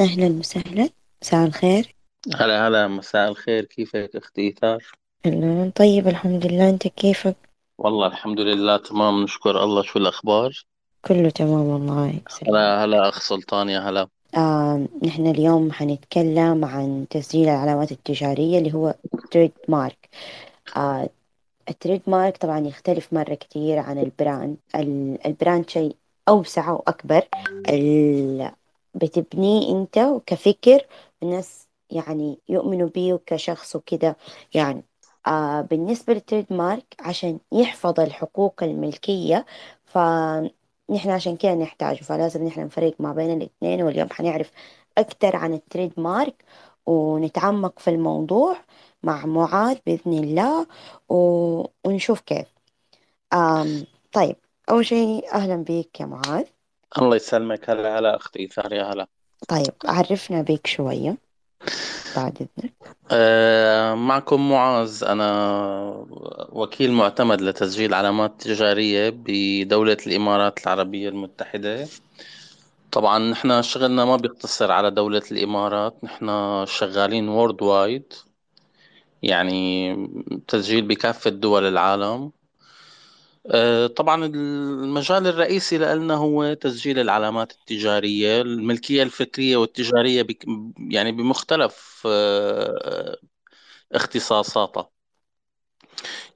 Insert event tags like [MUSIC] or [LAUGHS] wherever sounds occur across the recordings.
أهلا وسهلا. مساء الخير. هلا هلا مساء الخير. كيفك أختي إيثار؟ أهلا طيب الحمد لله. أنت كيفك؟ والله الحمد لله تمام. نشكر الله. شو الأخبار؟ كله تمام والله. يسلمك هلا هلا أخ سلطان يا هلا. آه نحن اليوم حنتكلم عن تسجيل العلامات التجارية اللي هو trademark آه ال trademark طبعا يختلف مرة كتير عن ال brand ال- ال brand شيء أوسع وأكبر. ال... بتبنيه أنت كفكر الناس يعني يؤمنوا بيه كشخص وكده يعني. آه بالنسبة للتريد مارك عشان يحفظ الحقوق الملكية فنحن عشان كده نحتاجه فلازم نحن نفرق ما بين الاثنين واليوم حنعرف أكتر عن التريد مارك ونتعمق في الموضوع مع معاذ بإذن الله و... ونشوف كيف. آم طيب أول شيء أهلا بيك يا معاذ. الله يسلمك. هلا هلا أختي يا هلا. طيب عرفنا بيك شوية بعد إذنك. أه معكم معاذ. أنا وكيل معتمد لتسجيل علامات تجارية بدولة الإمارات العربية المتحدة. طبعا نحن شغلنا ما بيقتصر على دولة الإمارات نحن شغالين وورد وايد يعني تسجيل بكافة دول العالم. آه، طبعا المجال الرئيسي لنا هو تسجيل العلامات التجارية الملكية الفكرية والتجارية بك يعني بمختلف آه، اختصاصاتها.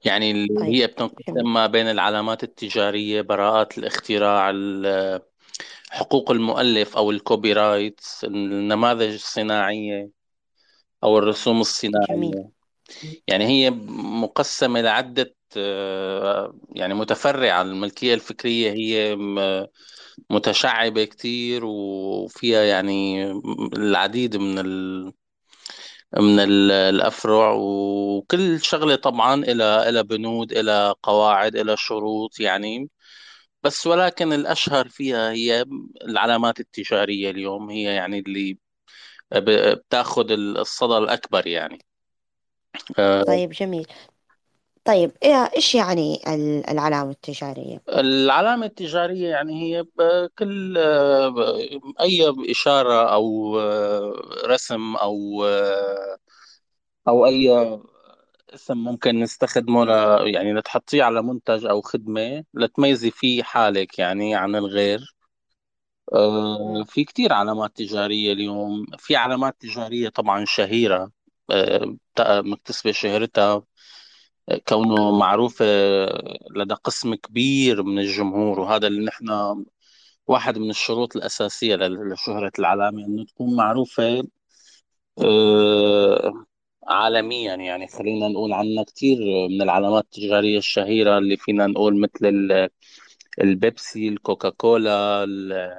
يعني اللي طيب هي جميل بتنقسم ما بين العلامات التجارية براءات الاختراع ال- حقوق المؤلف أو ال copyrights النماذج الصناعية أو الرسوم جميل. الصناعية. يعني هي مقسمة لعدة آه، يعني متفرعة. الملكية الفكرية هي متشعبة كتير وفيها يعني العديد من ال من ال- الأفرع. وكل شغلة طبعا إلى إلى بنود إلى قواعد إلى شروط يعني. بس ولكن الأشهر فيها هي العلامات التجارية اليوم هي يعني اللي بتاخذ الصدى الأكبر يعني. آه، طيب جميل. طيب إيه إيش يعني ال- العلامة التجارية؟ العلامة التجارية يعني هي ب- كل آه، ب- أي إشارة أو آه، رسم أو آه، أو أي اسم ممكن نستخدمه ل يعني لتحطيه على منتج أو خدمة لتميزي فيه حالك يعني عن الغير. آه، مم. في كتير علامات تجارية اليوم. في علامات تجارية طبعا شهيرة. مكتسبة شهرتها كونه معروفة لدى قسم كبير من الجمهور. وهذا اللي نحن واحد من الشروط الأساسية لشهرة العلامة إنه تكون معروفة آه، عالميا. يعني خلينا نقول عنا كثير من العلامات التجارية الشهيرة اللي فينا نقول مثل ال- البيبسي ال Coca-Cola ال-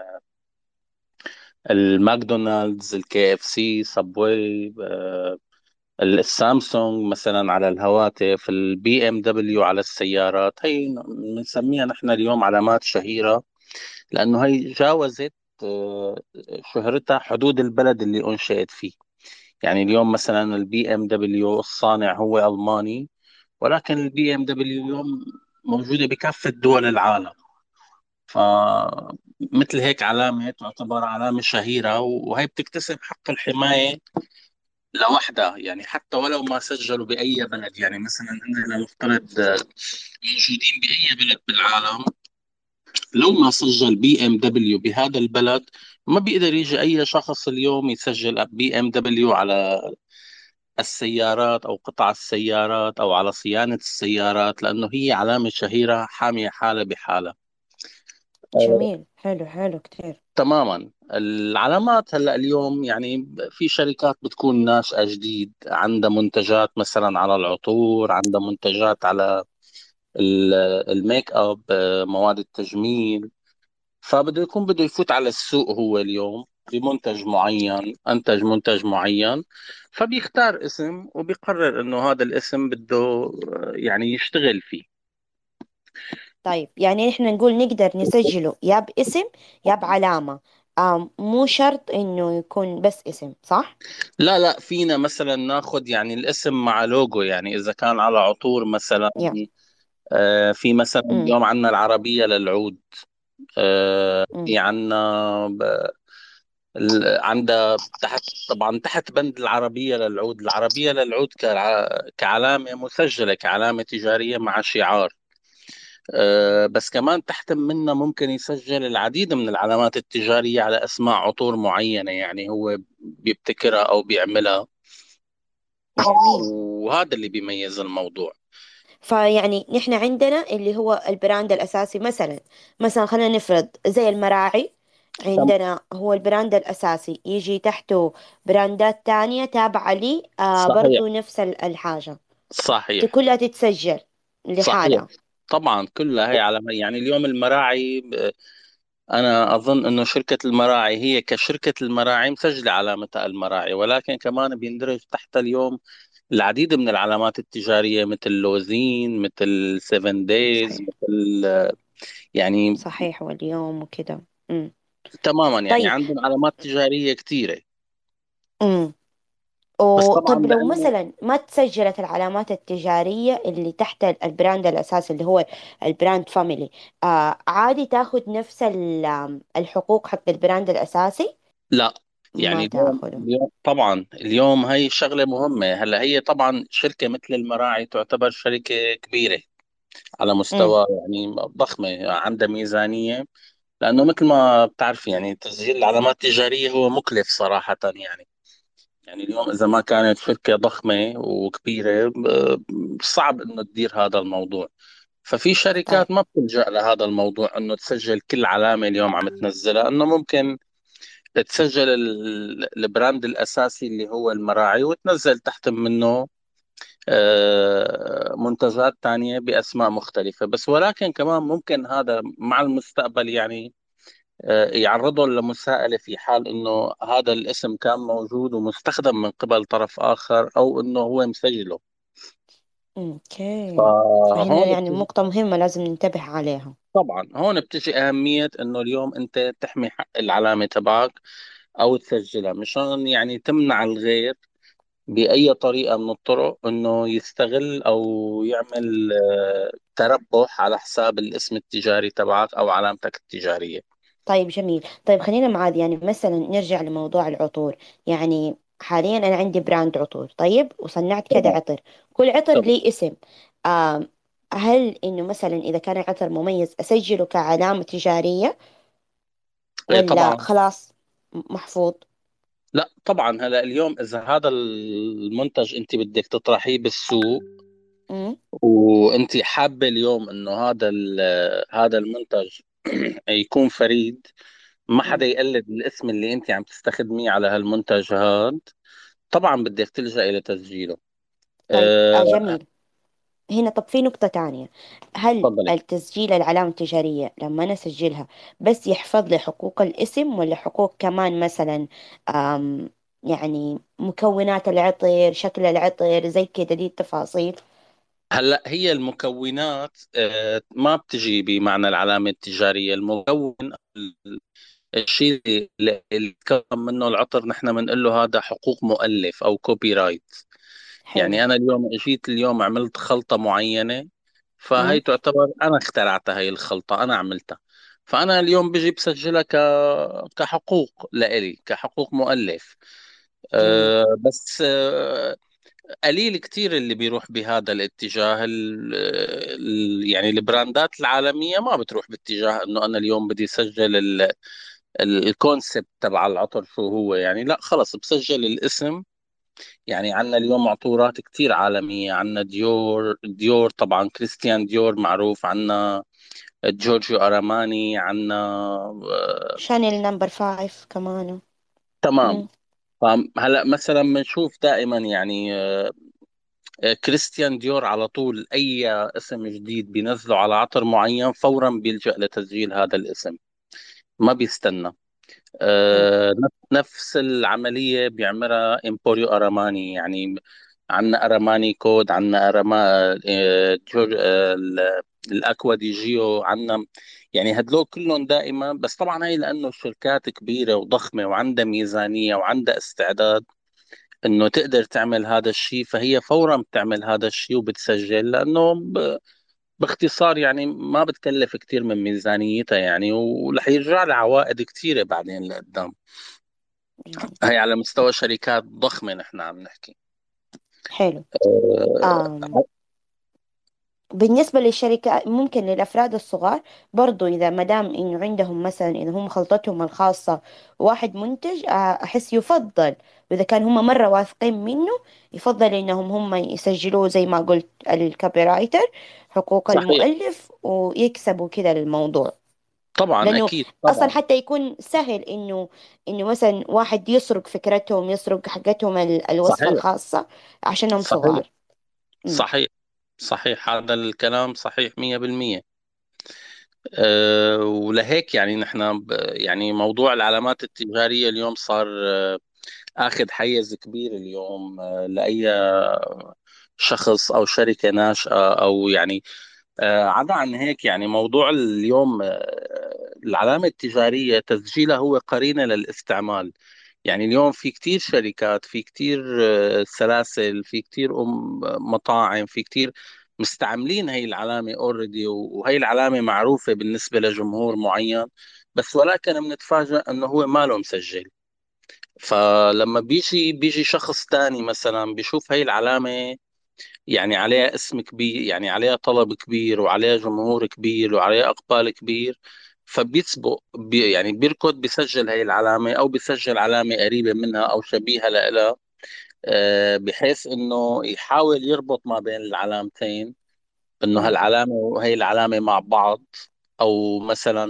الماكدونالدز ال KFC Subway آه، السامسونج مثلا على الهواتف ال BMW على السيارات هي بنسميها نحن اليوم علامات شهيرة لأنه هي جاوزت آه، شهرتها حدود البلد اللي أنشئت فيه. يعني اليوم مثلا ال BMW الصانع هو ألماني ولكن ال BMW اليوم موجودة بكافة دول العالم. فمثل هيك علامة تعتبر علامة شهيرة وهي بتكتسب حق الحماية لوحدها يعني حتى ولو ما سجلوا بأي بلد يعني مثلا عندنا نفترض آه، موجودين بأي بلد بالعالم لو ما سجل BMW بهذا البلد ما بيقدر يجي أي شخص اليوم يسجل BMW على السيارات أو قطع السيارات أو على صيانة السيارات لأنه هي علامة شهيرة حامية حالة بحالة. آه، جميل. حلو حلو كتير. تماما. العلامات هلأ اليوم يعني في شركات بتكون ناشئة جديد عندها منتجات مثلا على العطور عندها منتجات على ال- الميك أب آه، مواد التجميل. فبده يكون بده يفوت على السوق هو اليوم بمنتج معين أنتج منتج معين. فبيختار اسم وبيقرر إنه هذا الاسم بده آه، يعني يشتغل فيه. طيب يعني إحنا نقول نقدر نسجله يا باسم يا بعلامة آم مو شرط إنه يكون بس اسم صح؟ لا لا فينا مثلا ناخذ يعني الاسم مع لوجو يعني إذا كان على عطور مثلا يا آه، في مثلا مم. اليوم عندنا العربية للعود آه،. في عندنا ال- عندها تحت طبعا تحت بند العربية للعود العربية للعود كع- كعلامة مسجلة كعلامة تجارية مع شعار بس كمان تحت منها ممكن يسجل العديد من العلامات التجارية على أسماء عطور معينة يعني هو بيبتكرها أو بيعملها. وهذا اللي بيميز الموضوع. فيعني نحن عندنا اللي هو ال brand الأساسي مثلا مثلا خلينا نفرض زي المراعي عندنا هو ال brand الأساسي يجي تحته brand ات تانية تابعة لي آه صحيح. برضو نفس ال- الحاجة. صحيح. كلها تتسجل صحيح. لحالها طبعا كلها هي على يعني اليوم المراعي ب- أنا أظن أنه شركة المراعي هي كشركة المراعي مسجلة علامتها المراعي ولكن كمان بيندرج تحت اليوم العديد من العلامات التجارية مثل لوزين مثل 7Days صحيح مثل يعني صحيح واليوم وكده أمم. تماما يعني طيب عندهم علامات تجارية كثيرة أمم. وطب لو مثلا ما تسجلت العلامات التجارية اللي تحت ال- ال brand الأساسي اللي هو ال brand family آه عادي تاخد نفس الحقوق حق ال brand الأساسي؟ لا ما يعني اليوم تاخده اليوم طبعا اليوم هي شغلة مهمة. هلأ هي طبعا شركة مثل المراعي تعتبر شركة كبيرة على امم مستوى يعني ضخمة عندها ميزانية. لأنه مثل ما بتعرف يعني تسجيل العلامات التجارية هو مكلف صراحة يعني. يعني اليوم إذا ما كانت شركة ضخمة وكبيرة ب- صعب إنه تدير هذا الموضوع. ففي شركات ما بتلجأ لهذا الموضوع إنه تسجل كل علامة اليوم عم تنزلها إنه ممكن تسجل ال- ال brand الأساسي اللي هو المراعي وتنزل تحت منه آه، منتجات تانية بأسماء مختلفة. بس ولكن كمان ممكن هذا مع المستقبل يعني يعرضهم لمساءلة في حال إنه هذا الاسم كان موجود ومستخدم من قبل طرف آخر أو إنه هو مسجله. okay. فهنا فهون يعني بتجي نقطة مهمة لازم ننتبه عليها. طبعا هون بتجي أهمية إنه اليوم أنت تحمي حق العلامة تبعك أو تسجلها مشان يعني تمنع الغير بأي طريقة من الطرق إنه يستغل أو يعمل آه، تربح على حساب الاسم التجاري تبعك أو علامتك التجارية. طيب جميل. طيب خلينا معاذ يعني مثلا نرجع لموضوع العطور. يعني حاليا أنا عندي براند عطور طيب؟ وصنعت كذا تمام. عطر. كل عطر تمام. ليه اسم. آم هل إنه مثلا إذا كان العطر مميز أسجله كعلامة تجارية؟ إيه ولا طبعا. خلاص محفوظ؟ لا طبعا. هلا اليوم إذا هذا المنتج أنت بدك تطرحيه بالسوق وأنت حابة اليوم إنه هذا ال- هذا المنتج [CLEARS THROAT] يكون فريد. ما حدا يقلد الاسم اللي انت عم تستخدميه على هالمنتج هذا طبعا بدك تلجأ إلى تسجيله. طيب آه أه جميل. هنا طب في نقطة تانية. هل تفضلي. التسجيل العلامة التجارية لما أنا أسجلها بس يحفظ لي حقوق الاسم ولا حقوق كمان مثلا آم يعني مكونات العطر شكل العطر زي كده دي التفاصيل؟ هلا هي المكونات أه ما بتجي بمعنى العلامة التجارية. المكون الشيء اللي كم منه العطر نحن بنقول له هذا حقوق مؤلف أو copyright حلو. يعني أنا اليوم إجيت اليوم عملت خلطة معينة فهي تعتبر أنا اخترعتها هي الخلطة أنا عملتها. فأنا اليوم بجي بسجلها ك... كحقوق لإلي كحقوق مؤلف. أه بس أه قليل كتير اللي بيروح بهذا الاتجاه ال... ال... يعني ال brand ات العالمية ما بتروح باتجاه إنه أنا اليوم بدي اسجل ال... ال concept تبع العطر شو هو يعني. لا خلص بسجل الاسم. يعني عندنا اليوم عطورات كتير عالمية. عندنا ديور ديور طبعا كريستيان ديور معروف. عندنا جورجيو أرماني. عندنا شانيل number five كمان. تمام. امم هلأ مثلا بنشوف دائما يعني آه آه، كريستيان ديور على طول أي اسم جديد بينزله على عطر معين فورا بيلجأ لتسجيل هذا الاسم ما بيستنى. آه، نفس العملية بيعملها إمبوريو أرماني يعني عندنا أرماني كود عندنا آه، جور آه، ال- الأكوا دي جيو عندنا يعني هدول كلهم دائما بس طبعا هي لأنه شركات كبيرة وضخمة وعندها ميزانية وعندها استعداد إنه تقدر تعمل هذا الشيء فهي فورا بتعمل هذا الشيء وبتسجل. لأنه ب- باختصار يعني ما بتكلف كثير من ميزانيتها يعني ورح يرجع لها عوائد كثيرة بعدين لقدام. هي على مستوى شركات ضخمة نحن عم نحكي. حلو. آه، بالنسبة للشركة ممكن للأفراد الصغار برضو إذا ما دام إنه عندهم مثلا إذا هم خلطتهم الخاصة واحد منتج آه، أحس يفضل. وإذا كان هم مرة واثقين منه يفضل إنهم هم يسجلوه زي ما قلت الكوبي رايتر حقوق صحيح. المؤلف ويكسبوا كده الموضوع. طبعا لأنه أكيد أصلا طبعا حتى يكون سهل إنه إنه مثلا واحد يسرق فكرتهم يسرق حقتهم ال- الوصفة صحيح. الخاصة عشانهم صحيح. صغار. أمم. صحيح. صحيح هذا الكلام صحيح 100% أه ولهيك يعني نحن يعني موضوع العلامات التجارية اليوم صار آه، أخذ حيز كبير اليوم آه، لأي شخص أو شركة ناشئة أو يعني آه، عدا عن هيك يعني موضوع اليوم آه، العلامة التجارية تسجيلها هو قرينة للاستعمال. يعني اليوم في كتير شركات في كتير آه، سلاسل في كتير مطاعم في كتير مستعملين هي العلامة اوريدي وهي العلامة معروفة بالنسبة لجمهور معين بس ولكن بنتفاجأ إنه هو ما له مسجل فلما بيجي بيجي شخص تاني مثلا بيشوف هي العلامة يعني عليها اسم كبير يعني عليها طلب كبير وعليها جمهور كبير وعليها إقبال كبير فبيسبق بي يعني بيركض بيسجل هي العلامة أو بيسجل علامة قريبة منها أو شبيهة لها آه، بحيث إنه يحاول يربط ما بين العلامتين أمم. هالعلامة وهي العلامة مع بعض أو مثلا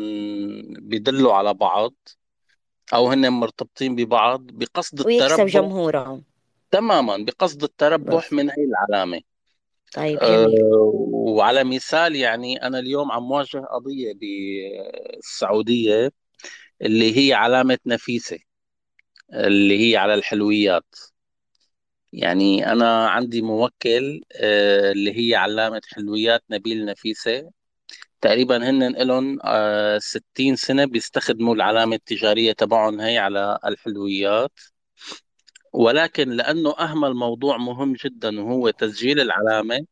بيدلوا على بعض أو هن مرتبطين ببعض بقصد ويكسب التربح جمهورهم تماما بقصد التربح بس من هي العلامة طيب أه جميل. وعلى مثال يعني أنا اليوم عم واجه قضية بالسعودية اللي هي علامة نفيسة اللي هي على الحلويات. يعني أنا عندي موكل أه اللي هي علامة حلويات نبيل نفيسة. تقريبا هن لهم أه 60 سنة بيستخدموا العلامة التجارية تبعهم هي على الحلويات. ولكن لأنه أهمل موضوع مهم جدا وهو تسجيل العلامة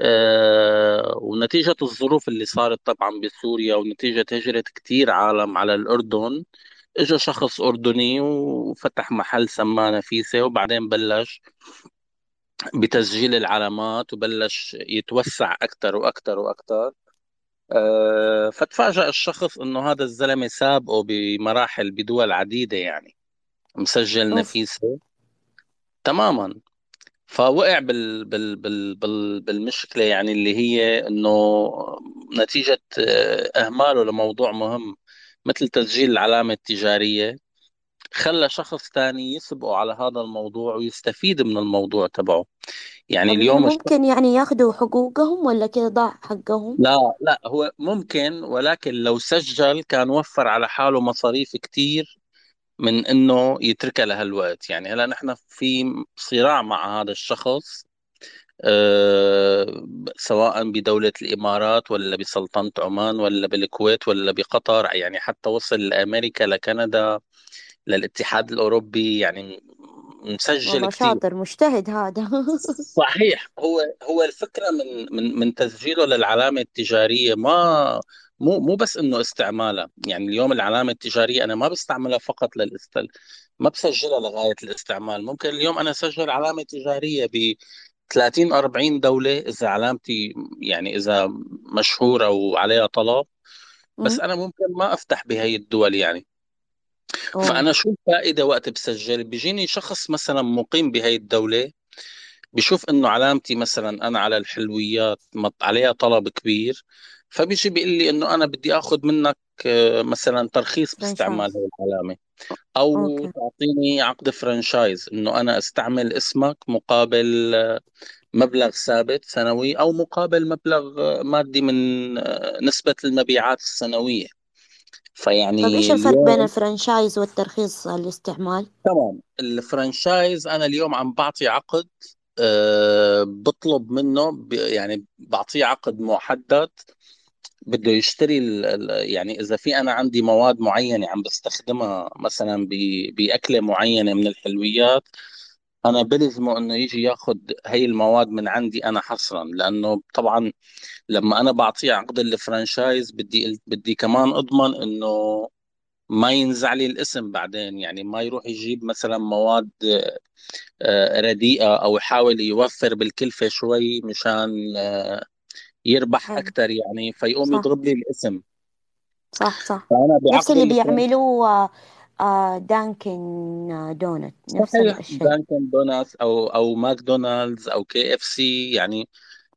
آه، ونتيجة الظروف اللي صارت طبعا بسوريا ونتيجة هجرة كتير عالم على الأردن. اجى شخص أردني وفتح محل سماه نفيسة وبعدين بلش بتسجيل العلامات وبلش يتوسع أكثر وأكثر وأكثر أه فتفاجأ الشخص إنه هذا الزلمة سابقه بمراحل بدول عديدة يعني. مسجل أوف. نفيسة تماما. فوقع بال بال بال بال بالمشكلة يعني اللي هي إنه نتيجة آه، إهماله لموضوع مهم مثل تسجيل العلامة التجارية. خلى شخص ثاني يسبقه على هذا الموضوع ويستفيد من الموضوع تبعه. يعني طب اليوم ممكن يعني ياخدوا حقوقهم ولا كده ضاع حقهم؟ لا لا هو ممكن ولكن لو سجل كان وفر على حاله مصاريف كتير من إنه يتركها لهالوقت. يعني هلأ نحن في صراع مع هذا الشخص آه، سواء بدولة الإمارات ولا بسلطنة عمان ولا بالكويت ولا بقطر. يعني حتى وصل لأمريكا لكندا للاتحاد الأوروبي. يعني مسجل والله كثير شاطر مجتهد هذا. [LAUGHS] صحيح هو هو الفكرة من من من تسجيله للعلامة التجارية ما مو مو بس إنه استعمالها يعني اليوم العلامة التجارية أنا ما بستعملها فقط للاستل ما بسجلها لغاية الاستعمال. ممكن اليوم أنا أسجل علامة تجارية ب 30 40 دولة إذا علامتي يعني إذا مشهورة وعليها طلب بس. أنا ممكن ما أفتح بهي الدول يعني. فأنا شو الفائدة وقت بسجل بيجيني شخص مثلا مقيم بهي الدولة بشوف إنه علامتي مثلا أنا على الحلويات مط- عليها طلب كبير فبيجي بيقول لي إنه أنا بدي آخذ منك آه، مثلا ترخيص باستعمال franchise هي العلامة أو تعطيني عقد franchise إنه أنا أستعمل اسمك مقابل آه، مبلغ ثابت سنوي أو مقابل مبلغ آه، مادي من آه، نسبة المبيعات السنوية. طب إيش فيعني الفرق بين اليوم ال franchise والترخيص الاستعمال تمام. ال franchise أنا اليوم عم بعطي عقد أه بطلب منه ب- يعني بعطيه عقد محدد بده يشتري ال- ال- يعني إذا في أنا عندي مواد معينة عم بستخدمها مثلا ب- بأكلة معينة من الحلويات أنا بلزمه إنه يجي ياخذ هي المواد من عندي أنا حصرا لأنه طبعا لما أنا بعطيه عقد الفرانشايز بدي بدي كمان أضمن إنه ما ينزع لي الاسم بعدين يعني ما يروح يجيب مثلا مواد آه، رديئة أو يحاول يوفر بالكلفة شوي مشان آه، يربح أكثر يعني فيقوم صح. يضرب لي الاسم. صح صح. فأنا نفس اللي بيعملوه دانكن آه، دونتس نفس صحيح الشيء. دانكن دوناتس أو أو ماكدونالدز أو KFC يعني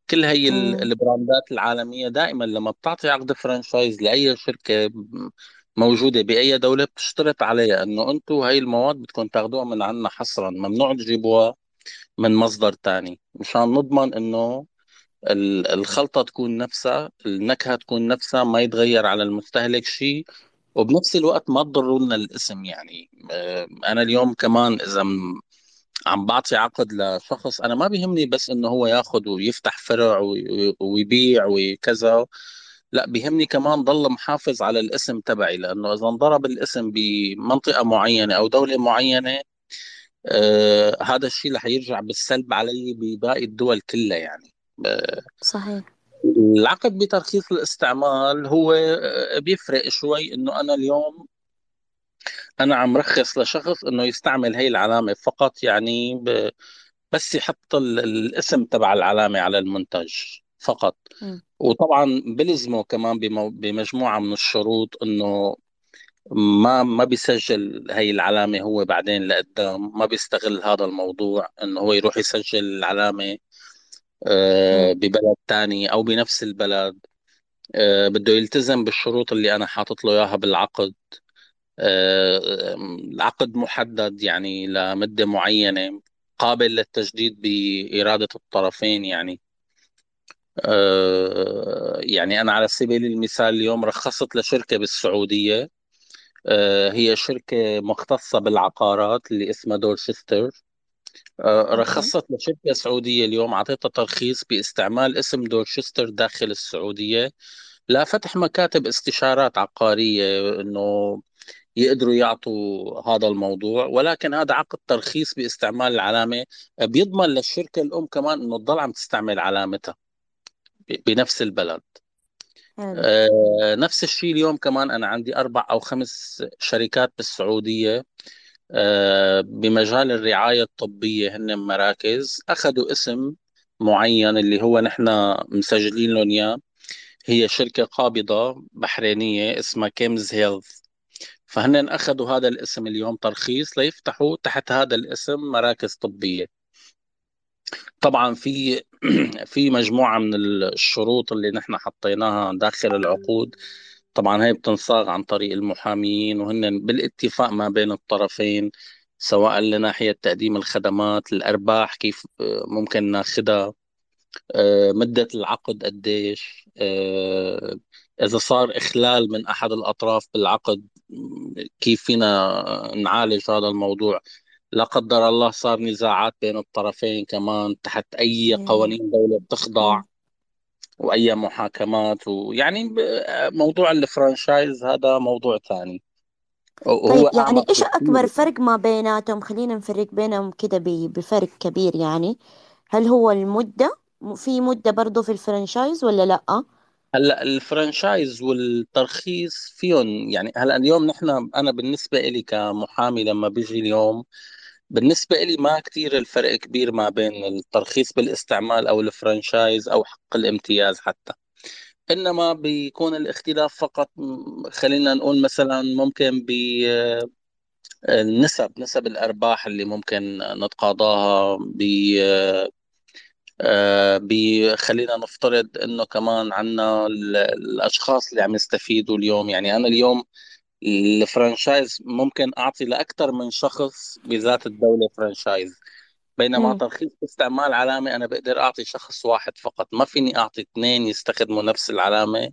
كل هي ال- ال brandات العالمية دائما لما بتعطي عقد franchise لأي شركة موجودة بأي دولة بتشترط عليها إنه أنتم هاي المواد بدكم تاخذوها من عنا حصرا. ممنوع تجيبوها من مصدر تاني مشان نضمن إنه ال- الخلطة تكون نفسها النكهة تكون نفسها ما يتغير على المستهلك شيء. وبنفس الوقت ما تضروا لنا الاسم يعني. آه، أنا اليوم كمان إذا م- عم بعطي عقد لشخص أنا ما بيهمني بس إنه هو ياخذ ويفتح فرع وي- ويبيع وكذا لا بيهمني كمان ضل محافظ على الاسم تبعي لأنه إذا انضرب الاسم بمنطقة معينة أو دولة معينة آه هذا الشيء رح يرجع بالسلب علي بباقي الدول كلها يعني. آه، صحيح. العقد بترخيص الاستعمال هو آه، بيفرق شوي إنه أنا اليوم أنا عم رخص لشخص إنه يستعمل هي العلامة فقط يعني ب... بس يحط ال- الاسم تبع العلامة على المنتج فقط. وطبعا بلزمه كمان بمو... بمجموعة من الشروط إنه ما ما بيسجل هي العلامة هو بعدين لقدام ما بيستغل هذا الموضوع إنه هو يروح يسجل العلامة امم ببلد تاني أو بنفس البلد. آه، بده يلتزم بالشروط اللي أنا حاطط له إياها بالعقد. آه، العقد محدد يعني لمدة معينة قابل للتجديد بإرادة الطرفين يعني. آه، يعني أنا على سبيل المثال اليوم رخصت لشركة بالسعودية. آه، هي شركة مختصة بالعقارات اللي اسمها دورشستر. آه، رخصت لشركة سعودية اليوم أعطيتها ترخيص باستعمال اسم دورشستر داخل السعودية. لا فتح مكاتب استشارات عقارية إنه يقدروا يعطوا هذا الموضوع ولكن هذا عقد ترخيص باستعمال العلامة. بيضمن للشركة الأم كمان إنه تضل عم تستعمل علامتها بنفس البلد. حلو. آه، نفس الشيء اليوم كمان أنا عندي أربع أو خمس شركات بالسعودية. آه، بمجال الرعاية الطبية هن مراكز أخذوا اسم معين اللي هو نحن مسجلين لهم إياه. هي شركة قابضة بحرينية اسمها كيمز هيلث. فهن أخذوا هذا الاسم اليوم ترخيص ليفتحوا تحت هذا الاسم مراكز طبية. طبعا في [CLEARS THROAT] في مجموعة من الشروط اللي نحن حطيناها داخل العقود. طبعا هي بتنصاغ عن طريق المحاميين وهن بالاتفاق ما بين الطرفين سواء لناحية تقديم الخدمات الأرباح كيف آه، ممكن ناخدها آه، مدة العقد قديش آه، إذا صار إخلال من أحد الأطراف بالعقد كيف فينا نعالج هذا الموضوع لا قدر الله صار نزاعات بين الطرفين كمان تحت أي. قوانين دولة بتخضع وأي محاكمات ويعني موضوع الفرانشايز هذا موضوع ثاني. طيب يعني أكبر بكثير. فرق ما بيناتهم؟ خلينا نفرق بينهم كده بفرق كبير يعني. هل هو المدة؟ في مدة برضو في ال franchise ولا لأ؟ هلأ ال franchise والترخيص فيهم يعني هلأ اليوم نحن أنا بالنسبة لي كمحامي لما بيجي اليوم بالنسبة لي ما كثير الفرق كبير ما بين الترخيص بالاستعمال أو ال franchise أو حق الامتياز حتى. إنما بيكون الاختلاف فقط خلينا نقول مثلا ممكن بالنسب نسب الأرباح اللي ممكن نتقاضاها آه، بي- خلينا نفترض إنه كمان عنا ال- الأشخاص اللي عم يستفيدوا اليوم. يعني أنا اليوم ال franchise ممكن أعطي لأكثر من شخص بذات الدولة franchise بينما مم. ترخيص استعمال علامة أنا بقدر أعطي شخص واحد فقط. ما فيني أعطي اثنين يستخدموا نفس العلامة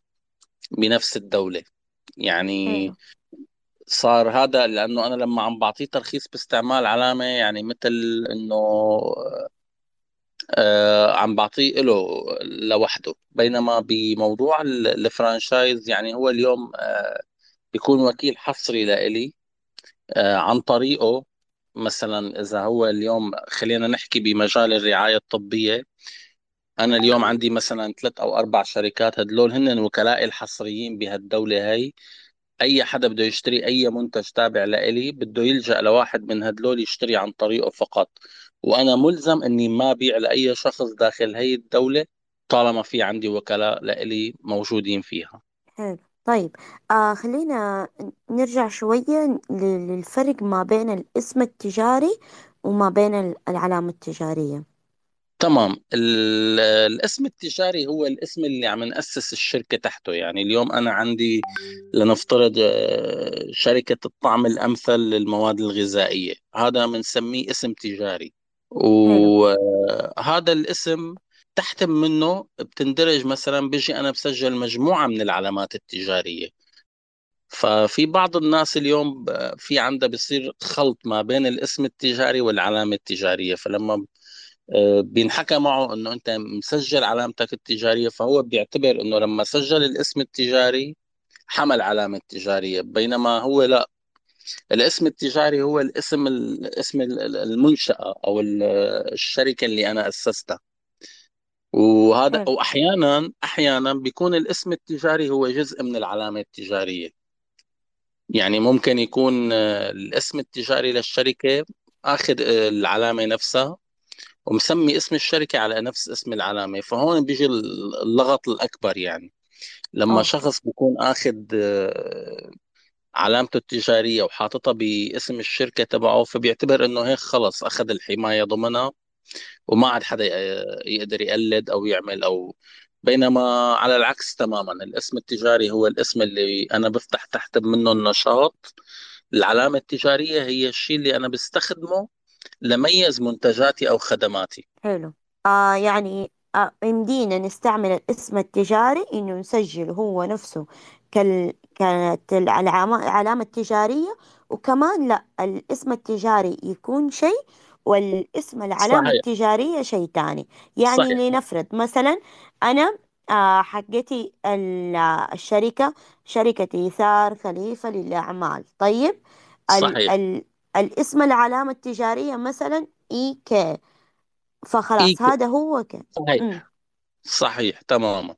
بنفس الدولة. يعني حلو صار هذا لأنه أنا لما عم بعطيه ترخيص باستعمال علامة يعني مثل إنه آه، عم بعطيه له لوحده. بينما بموضوع ال- الفرانشايز يعني هو اليوم آه، بيكون وكيل حصري لإلي آه، عن طريقه. مثلا إذا هو اليوم خلينا نحكي بمجال الرعاية الطبية أنا اليوم عندي مثلا ثلاث أو أربع شركات هدول هن وكلائي الحصريين بهالدولة هي أي حدا بده يشتري أي منتج تابع لإلي بده يلجأ لواحد من هدول يشتري عن طريقه فقط. وأنا ملزم إني ما بيع لأي شخص داخل هي الدولة طالما في عندي وكلاء لإلي موجودين فيها. حلو. طيب آه خلينا نرجع شوية للفرق ما بين الاسم التجاري وما بين ال- العلامة التجارية. تمام. ال- الاسم التجاري هو الاسم اللي عم نأسس الشركة تحته. يعني اليوم أنا عندي لنفترض آه، شركة الطعم الأمثل للمواد الغذائية. هذا بنسميه اسم تجاري. حلو. وهذا الاسم تحت منه بتندرج مثلا بيجي أنا بسجل مجموعة من العلامات التجارية. ففي بعض الناس اليوم في عندها بصير خلط ما بين الاسم التجاري والعلامة التجارية. فلما آه، بينحكى معه إنه أنت مسجل علامتك التجارية فهو بيعتبر إنه لما سجل الاسم التجاري حمل علامة تجارية. بينما هو لا. الاسم التجاري هو الاسم الاسم المنشأة أو ال- الشركة اللي أنا اسستها وهذا حلو وأحيانا أحيانا بيكون الاسم التجاري هو جزء من العلامة التجارية. يعني ممكن يكون آه، الاسم التجاري للشركة آخذ آه، العلامة نفسها ومسمي اسم الشركة على نفس اسم العلامة. فهون بيجي اللغط الأكبر يعني. لما آه. شخص بيكون أخذ آه، علامته التجارية وحاططها باسم الشركة تبعه فبيعتبر إنه هيك خلص أخذ الحماية ضمنها. وما عاد حدا يقدر يقلد أو يعمل أو بينما على العكس تماما الاسم التجاري هو الاسم اللي أنا بفتح تحت منه النشاط. العلامة التجارية هي الشيء اللي أنا بستخدمه لميز منتجاتي أو خدماتي. حلو. آه يعني آه نستعمل الاسم التجاري إنه نسجل هو نفسه كال كانت العلامة التجارية وكمان لا الاسم التجاري يكون شيء والاسم العلامة صحيح. التجارية شيء تاني يعني صحيح. لنفرض مثلا أنا آه حقتي ال- الشركة شركة إيثار خليفة للأعمال. طيب؟ ال صحيح. ال الاسم العلامة التجارية مثلا إي كي. إي فخلاص هذا هو امم صحيح. صحيح. تماما.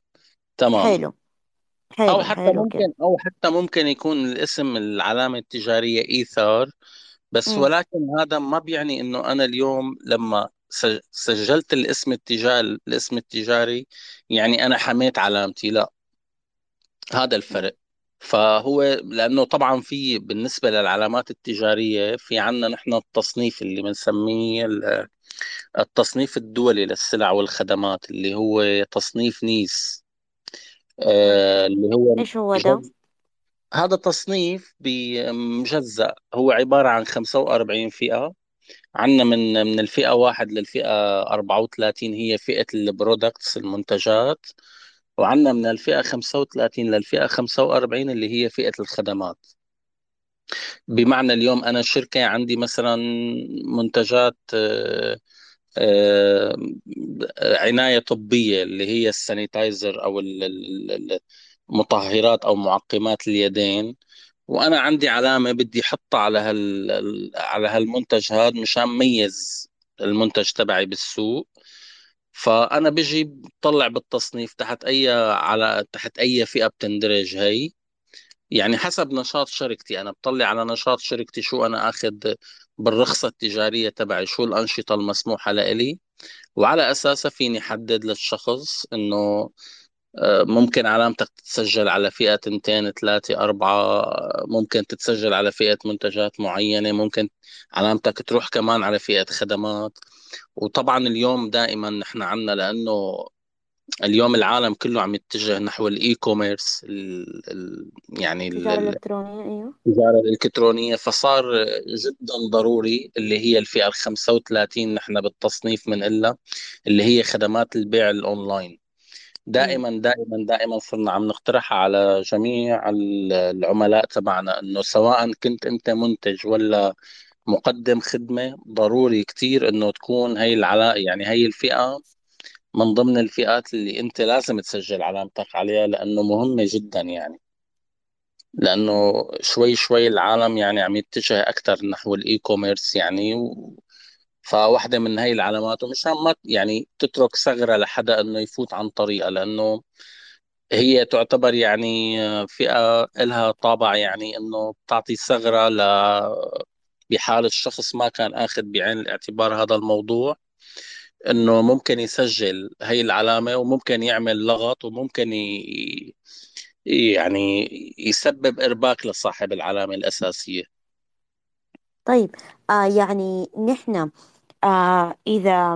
تماما. حلو. أو حلو حتى حلو كده. ممكن أو حتى ممكن يكون الاسم العلامة التجارية إيثار بس امم ولكن هذا ما بيعني إنه أنا اليوم لما سج- سجلت الاسم التجاري الاسم التجاري يعني أنا حميت علامتي لا. هذا الفرق. فهو لأنه طبعا في بالنسبة للعلامات التجارية في عندنا نحن التصنيف اللي بنسميه ال- التصنيف الدولي للسلع والخدمات اللي هو تصنيف نيس. آه، اللي هو إيش هو ده. هذا تصنيف بمجزأ. هو عبارة عن 45 فئة. عندنا من من الفئة واحد للفئة 34 هي فئة البرودكتس المنتجات. وعندنا من الفئة 35 للفئة 45 اللي هي فئة الخدمات. بمعنى اليوم أنا شركة عندي مثلا منتجات آه، آه، عناية طبية اللي هي السانيتايزر أو ال- ال- ال- المطهرات أو معقمات اليدين وأنا عندي علامة بدي أحطها على هال ال- على هالمنتج هذا مشان ميز المنتج تبعي بالسوق. فأنا بجي بطلع بالتصنيف تحت أي على تحت أي فئة بتندرج هي. يعني حسب نشاط شركتي أنا بطلع على نشاط شركتي شو أنا أخذ بالرخصة التجارية تبعي شو الأنشطة المسموحة لإلي. وعلى أساسها فيني حدد للشخص آه، ممكن علامتك تتسجل على فئة تنتين ثلاثة أربعة ممكن تتسجل على فئة منتجات معينة ممكن علامتك تروح كمان على فئة خدمات. وطبعا اليوم دائما نحن عنا لأنه اليوم العالم كله عم يتجه نحو ال e-commerce ال ال يعني ال- تجارة ال- إلكترونية أيوه. التجارة الإلكترونية فصار جدا ضروري اللي هي الفئة ال 35 نحن بالتصنيف من إلا اللي هي خدمات البيع الأونلاين. دائما دائما دائما صرنا عم نقترحها على جميع ال- العملاء تبعنا إنه سواء كنت أنت منتج ولا مقدم خدمة ضروري كتير إنه تكون هي العلاقة يعني هي الفئة من ضمن الفئات اللي أنت لازم تسجل علامتك عليها لأنه مهمة جدا يعني. لأنه شوي شوي العالم يعني عم يتجه أكثر نحو ال e-commerce يعني و... فواحدة من هاي العلامات ومشان ما يعني تترك ثغرة لحدا إنه يفوت عن طريقها لأنه هي تعتبر يعني فئة لها طابع يعني إنه بتعطي ثغرة ل بحال الشخص ما كان آخذ بعين الاعتبار هذا الموضوع إنه ممكن يسجل هي العلامة وممكن يعمل لغط وممكن ي... يعني يسبب إرباك لصاحب العلامة الأساسية. طيب آه يعني نحن آه إذا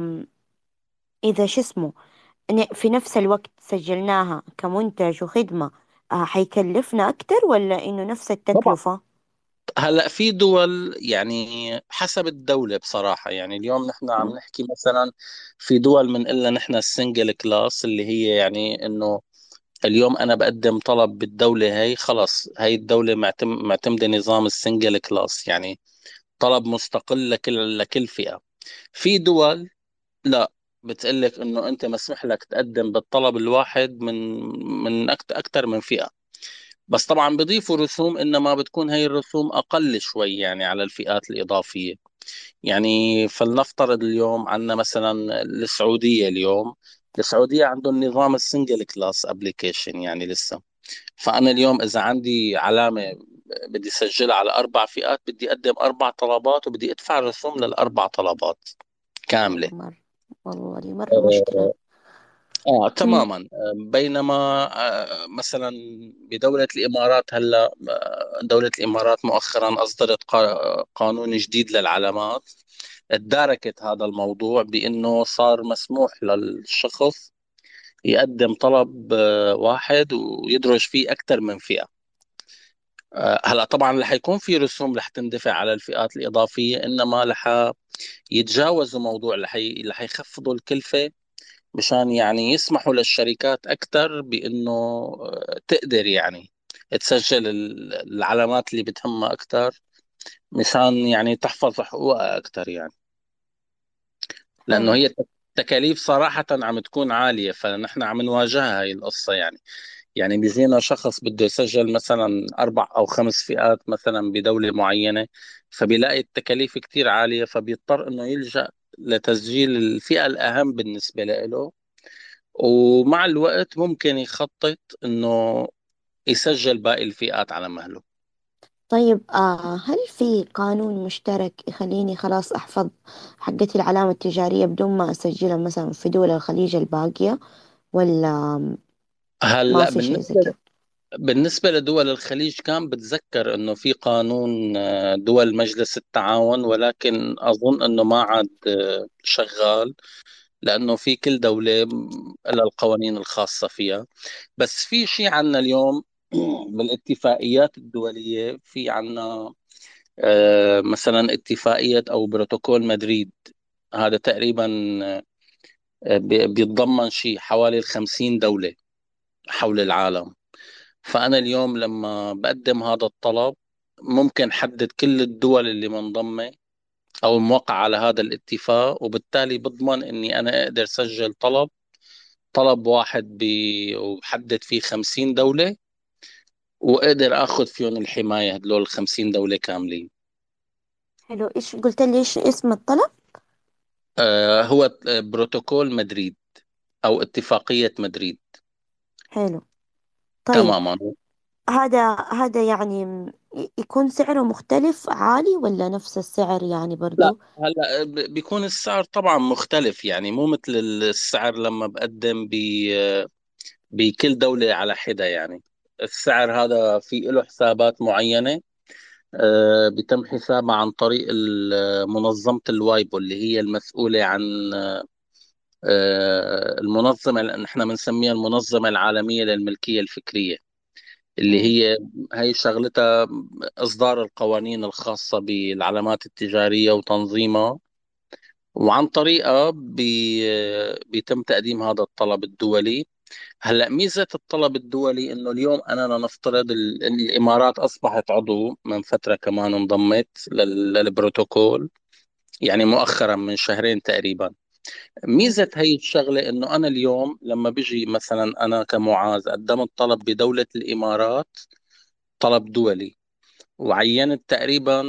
إذا شو اسمه ن- في نفس الوقت سجلناها كمنتج وخدمة آه حيكلفنا أكتر ولا إنه نفس طبعا. التكلفة؟ هلأ في دول يعني حسب الدولة بصراحة يعني اليوم نحن عم نحكي مثلا في دول من إلا نحن ال single class اللي هي يعني إنه اليوم أنا بقدم طلب بالدولة هي خلص هي الدولة معتم معتمدة نظام ال single class يعني طلب مستقل لكل لكل فئة. في دول لا بتقلك إنه أنت مسموح لك تقدم بالطلب الواحد من من أكثر من فئة. بس طبعا بيضيفوا رسوم إنما بتكون هي الرسوم أقل شوي يعني على الفئات الإضافية. يعني فلنفترض اليوم عندنا مثلا السعودية اليوم السعودية عندهم نظام ال single class application يعني لسه. فأنا اليوم إذا عندي علامة بدي اسجلها على أربع فئات بدي أقدم أربع طلبات وبدي أدفع الرسوم للأربع طلبات كاملة. مرة والله دي مرة مشكلة. آه مم. تماما. آه، بينما آه، مثلا بدولة الإمارات هلأ آه، دولة الإمارات مؤخرا أصدرت قا- قانون جديد للعلامات اداركت هذا الموضوع بأنه صار مسموح للشخص يقدم طلب آه، واحد ويدرج فيه أكثر من فئة. آه، هلا طبعا رح يكون في رسوم رح تندفع على الفئات الإضافية إنما رح يتجاوزوا موضوع رح يخفضوا الكلفة مشان يعني يسمحوا للشركات أكثر بأنه آه، تقدر يعني تسجل ال- العلامات اللي بتهمها أكثر مشان يعني تحفظ حقوقها أكثر يعني. حلو هي التكاليف صراحة عم تكون عالية فنحن عم نواجهها هاي القصة يعني. يعني بيجينا شخص بده يسجل مثلا أربع أو خمس فئات مثلا بدولة معينة فبيلاقي التكاليف كتير عالية فبيضطر إنه يلجأ لتسجيل الفئة الأهم بالنسبة له. ومع الوقت ممكن يخطط إنه يسجل باقي الفئات على مهله. طيب آه هل في قانون مشترك يخليني خلاص أحفظ حقتي العلامة التجارية بدون ما أسجلها مثلا في دول الخليج الباقية؟ ولا هلا بالنسبة لدول الخليج كان بتذكر إنه في قانون آه، دول مجلس التعاون ولكن أظن إنه ما عاد آه، شغال لأنه في كل دولة لها القوانين الخاصة فيها. بس في شيء عنا اليوم [CLEARS THROAT] بالاتفاقيات الدولية في عنا آه، مثلا اتفاقية أو بروتوكول مدريد. هذا تقريبا بي- بيتضمن شيء حوالي الخمسين دولة. حول العالم. فأنا اليوم لما بقدم هذا الطلب ممكن حدد كل الدول اللي منضمة أو موقع على هذا الاتفاق وبالتالي بضمن إني أنا أقدر سجل طلب. طلب واحد بي وبحدد فيه خمسين دولة وأقدر أخذ فيهم الحماية هدول الخمسين دولة كاملين. حلو. إيش قلت لي؟ إيش اسم الطلب؟ آه هو بروتوكول مدريد أو اتفاقية مدريد. حلو. طيب. تماما هذا هذا يعني م- ي- يكون سعره مختلف عالي ولا نفس السعر يعني لا برضو هلا ب- بيكون السعر طبعا مختلف يعني مو مثل السعر لما بقدم ب بكل دولة على حدة يعني. السعر هذا في له حسابات معينة آه، بيتم حسابها عن طريق ال- منظمة الوايبو اللي هي المسؤولة عن آه، المنظمة اللي نحن بنسميها المنظمة العالمية للملكية الفكرية اللي. هي هي شغلتها إصدار القوانين الخاصة بالعلامات التجارية وتنظيمها وعن طريقها بي بيتم تقديم هذا الطلب الدولي هلأ ميزة الطلب الدولي إنه اليوم أنا لنفترض ال- الإمارات أصبحت عضو من فترة كمان انضمت لل- للبروتوكول يعني مؤخرا من شهرين تقريبا مم. ميزة هي الشغلة إنه أنا اليوم لما بيجي مثلا أنا كمعاذ قدمت طلب بدولة الإمارات طلب دولي وعينت تقريبا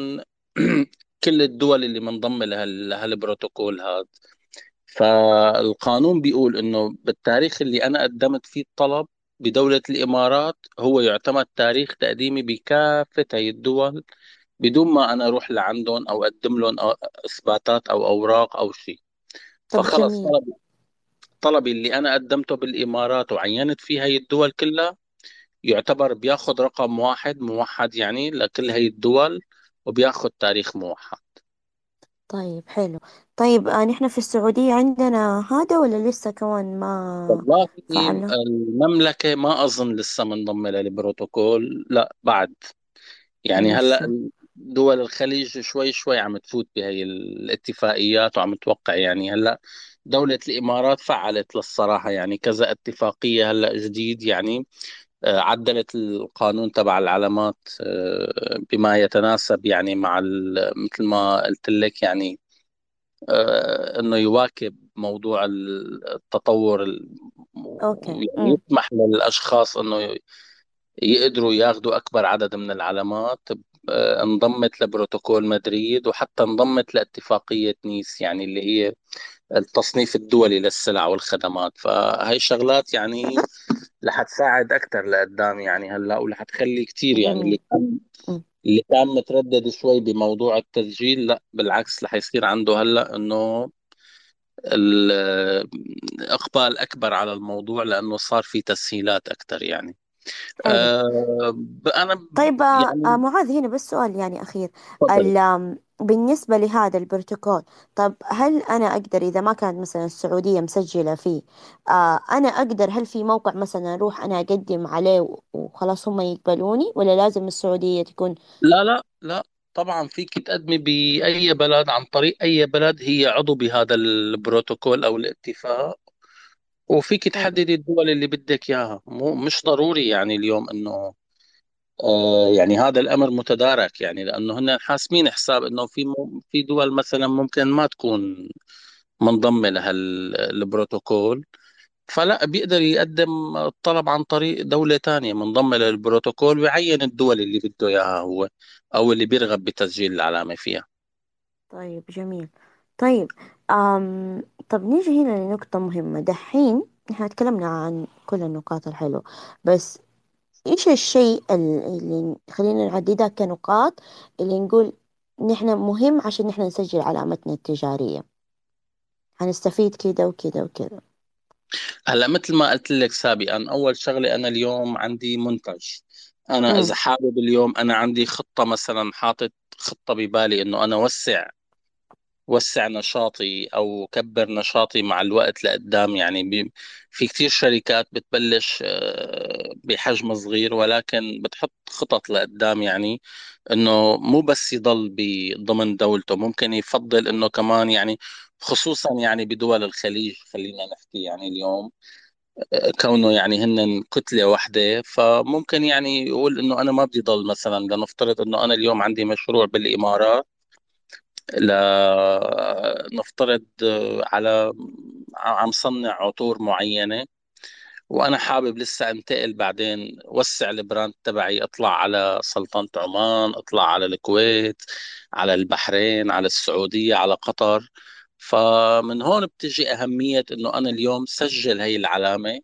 [CLEARS THROAT] كل الدول اللي منضمة لهال- لهالبروتوكول هذا فالقانون بيقول إنه بالتاريخ اللي أنا قدمت فيه الطلب بدولة الإمارات هو يعتمد تاريخ تقديمي بكافة هي الدول بدون ما أنا أروح لعندهم أو أقدم لهم إثباتات أو أوراق أو شيء طب فخلص جميل. طلبي. طلبي اللي أنا قدمته بالإمارات وعينت فيه هي الدول كلها يعتبر بياخد رقم واحد موحد يعني لكل هي الدول وبياخد تاريخ موحد. طيب حلو. طيب آه نحن في السعودية عندنا هذا ولا لسه كمان ما والله فعله المملكة ما أظن لسه منضمة للبروتوكول لا بعد. يعني لسه. هلأ دول الخليج شوي شوي عم تفوت بهي الاتفاقيات وعم توقع يعني هلأ دولة الإمارات فعلت للصراحة يعني كذا اتفاقية هلأ جديد يعني آه، عدلت القانون تبع العلامات آه، بما يتناسب يعني مع مثل ما قلت لك يعني آه، إنه يواكب موضوع التطور ال- أوكي يعني يسمح للأشخاص إنه يقدروا ياخذوا أكبر عدد من العلامات انضمت لبروتوكول مدريد وحتى انضمت لاتفاقية نيس يعني اللي هي التصنيف الدولي للسلع والخدمات فهي شغلات يعني رح تساعد أكثر لقدام يعني هلأ ورح تخلي كثير يعني اللي كان. اللي كان متردد شوي بموضوع التسجيل لأ بالعكس رح يصير عنده هلأ إنه الإقبال أكبر على الموضوع لأنه صار في تسهيلات أكثر يعني أنا ب- طيب آه آه، يعني معاذ هنا بس سؤال يعني أخير. تفضل. ال- آم، بالنسبة لهذا البروتوكول طب هل أنا أقدر إذا ما كانت مثلا السعودية مسجلة فيه آه أنا أقدر هل في موقع مثلا أروح أنا أقدم عليه و- وخلاص هم يقبلوني ولا لازم السعودية تكون؟ لا لا لا. طبعا فيك تقدمي بأي بلد عن طريق أي بلد هي عضو بهذا البروتوكول أو الاتفاق. وفيك تحددي الدول اللي بدك إياها. مو مش ضروري يعني اليوم إنه آه يعني هذا الأمر متدارك يعني لأنه هن حاسمين حساب إنه في م- في دول مثلا ممكن ما تكون منضمة لهالبروتوكول فلا بيقدر يقدم الطلب عن طريق دولة تانية منضمة للبروتوكول ويعين الدول اللي بده إياها هو أو اللي بيرغب بتسجيل العلامة فيها. طيب جميل. طيب آم طب نيجي هنا لنقطة مهمة. دحين إحنا تكلمنا عن كل النقاط الحلوة بس إيش الشيء ال- اللي خلينا نعددها كنقاط اللي نقول نحن مهم عشان نحن نسجل علامتنا التجارية. هنستفيد كده وكده وكده هلا مثل ما قلت لك سابقا أول شغلة أنا اليوم عندي منتج أنا امم إذا حابب اليوم أنا عندي خطة مثلا حاطط خطة ببالي إنه أنا وسع وسع نشاطي أو كبر نشاطي مع الوقت لقدام. يعني في كتير شركات بتبلش آه، بحجم صغير ولكن بتحط خطط لقدام. يعني إنه مو بس يضل ضمن دولته ممكن يفضل إنه كمان يعني خصوصا يعني بدول الخليج خلينا نحكي يعني اليوم آه، كونه يعني هن كتلة واحدة. فممكن يعني يقول إنه أنا ما بدي ضل مثلا. لنفترض إنه أنا اليوم عندي مشروع بالإمارات لنفترض على عم صنع عطور معينة وأنا حابب لسه أنتقل بعدين وسع البراند تبعي أطلع على سلطنة عمان أطلع على الكويت على البحرين على السعودية على قطر. فمن هون بتجي أهمية إنه أنا اليوم سجل هي العلامة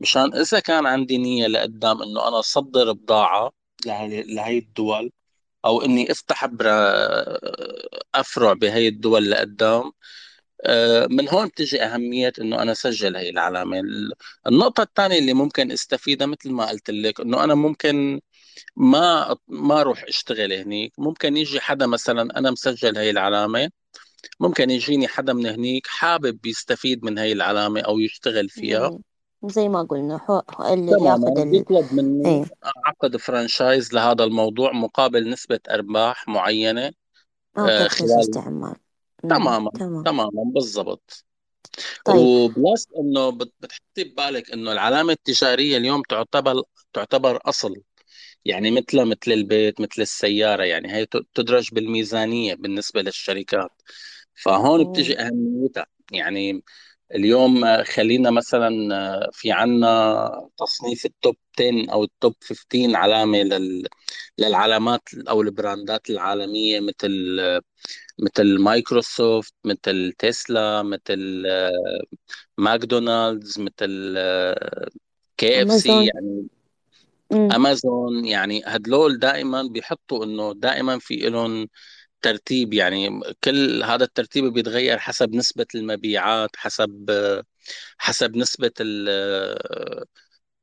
مشان إذا كان عندي نية لقدام إنه أنا أصدر بضاعة لهي لهي الدول أو إني أفتح برا أفرع بهي الدول لقدام. آه، من هون بتجي أهمية إنه أنا سجل هي العلامة. النقطة الثانية اللي ممكن أستفيدها مثل ما قلت لك إنه أنا ممكن ما ما أروح أشتغل هنيك. ممكن يجي حدا مثلا أنا مسجل هي العلامة ممكن يجيني حدا من هنيك حابب يستفيد من هي العلامة أو يشتغل فيها. زي ما قلنا هو اللي تماما ياخد ال بيطلب مني إيه. عقد franchise لهذا الموضوع مقابل نسبة أرباح معينة آه، خلال استعمال. امم تماما تمام. تماما بالضبط. طيب. و plus إنه بت- بتحطي ببالك إنه العلامة التجارية اليوم تعتبر تعتبر أصل. يعني مثل مثل البيت مثل السيارة يعني هي تدرج بالميزانية بالنسبة للشركات. فهون بتجي أهميتها. يعني اليوم آه، خلينا مثلا آه، في عنا تصنيف ال top 10 أو ال top 15 علامة لل للعلامات أو ال brandات العالمية مثل مثل مايكروسوفت مثل تسلا مثل آه، ماكدونالدز مثل كي إف سي يعني أمازون. يعني هدول دائما بيحطوا إنه دائما في لهم ترتيب يعني كل هذا الترتيب بيتغير حسب نسبة المبيعات حسب حسب نسبة ال-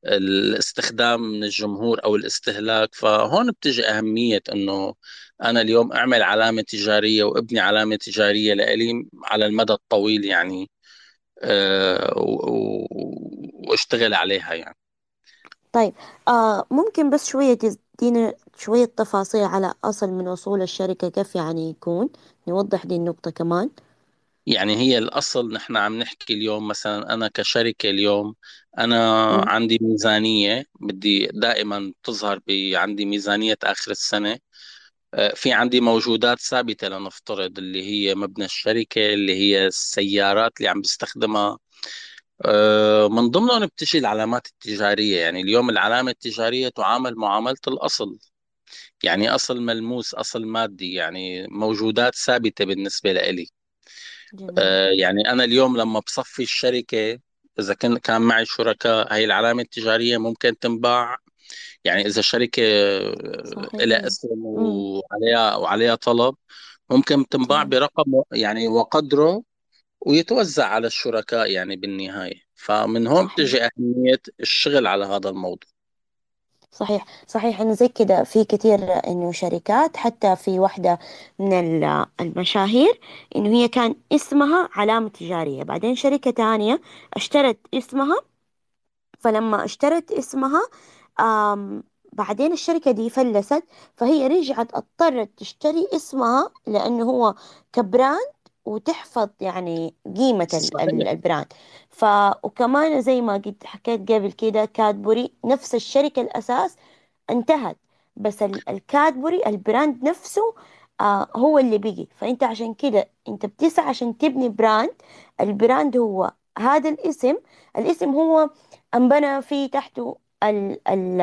الاستخدام من الجمهور أو الاستهلاك. فهون بتجي أهمية إنه أنا اليوم أعمل علامة تجارية وإبني علامة تجارية لإلي على المدى الطويل يعني و- وأشتغل عليها يعني. طيب آه ممكن بس شوية تدينا شوية تفاصيل على أصل من أصول الشركة كيف يعني يكون؟ نوضح دي النقطة كمان. يعني هي الأصل نحن عم نحكي اليوم مثلا أنا كشركة اليوم أنا امم عندي ميزانية بدي دائما تظهر عندي ميزانية آخر السنة. آه، في عندي موجودات ثابتة لنفترض اللي هي مبنى الشركة اللي هي السيارات اللي عم بستخدمها. آه، من ضمنهم بتجي العلامات التجارية. يعني اليوم العلامة التجارية تعامل معاملة الأصل. يعني أصل ملموس أصل مادي يعني موجودات ثابتة بالنسبة لإلي. آه، يعني أنا اليوم لما بصفي الشركة إذا كان كان معي شركاء هاي العلامة التجارية ممكن تنباع. يعني إذا شركة آه، لها اسم وعليها وعليها طلب ممكن تنباع برقم يعني وقدره ويتوزع على الشركاء يعني بالنهاية. فمن هون بتجي أهمية الشغل على هذا الموضوع. صحيح صحيح إنه زي كده في كتير إنه شركات حتى في واحدة من ال- المشاهير إنه هي كان اسمها علامة تجارية بعدين شركة تانية اشترت اسمها فلما اشترت اسمها آم بعدين الشركة دي فلست فهي رجعت اضطرت تشتري اسمها لأنه هو ك brand وتحفظ يعني قيمة ال brand. ف وكمان زي ما قلت حكيت قبل كده كادبوري نفس الشركة الأساس انتهت. بس ال- الكادبوري ال brand نفسه آه هو اللي بقي. فأنت عشان كده أنت بتسعى عشان تبني brand. ال brand هو هذا الاسم. الاسم هو أنبنى في تحته ال ال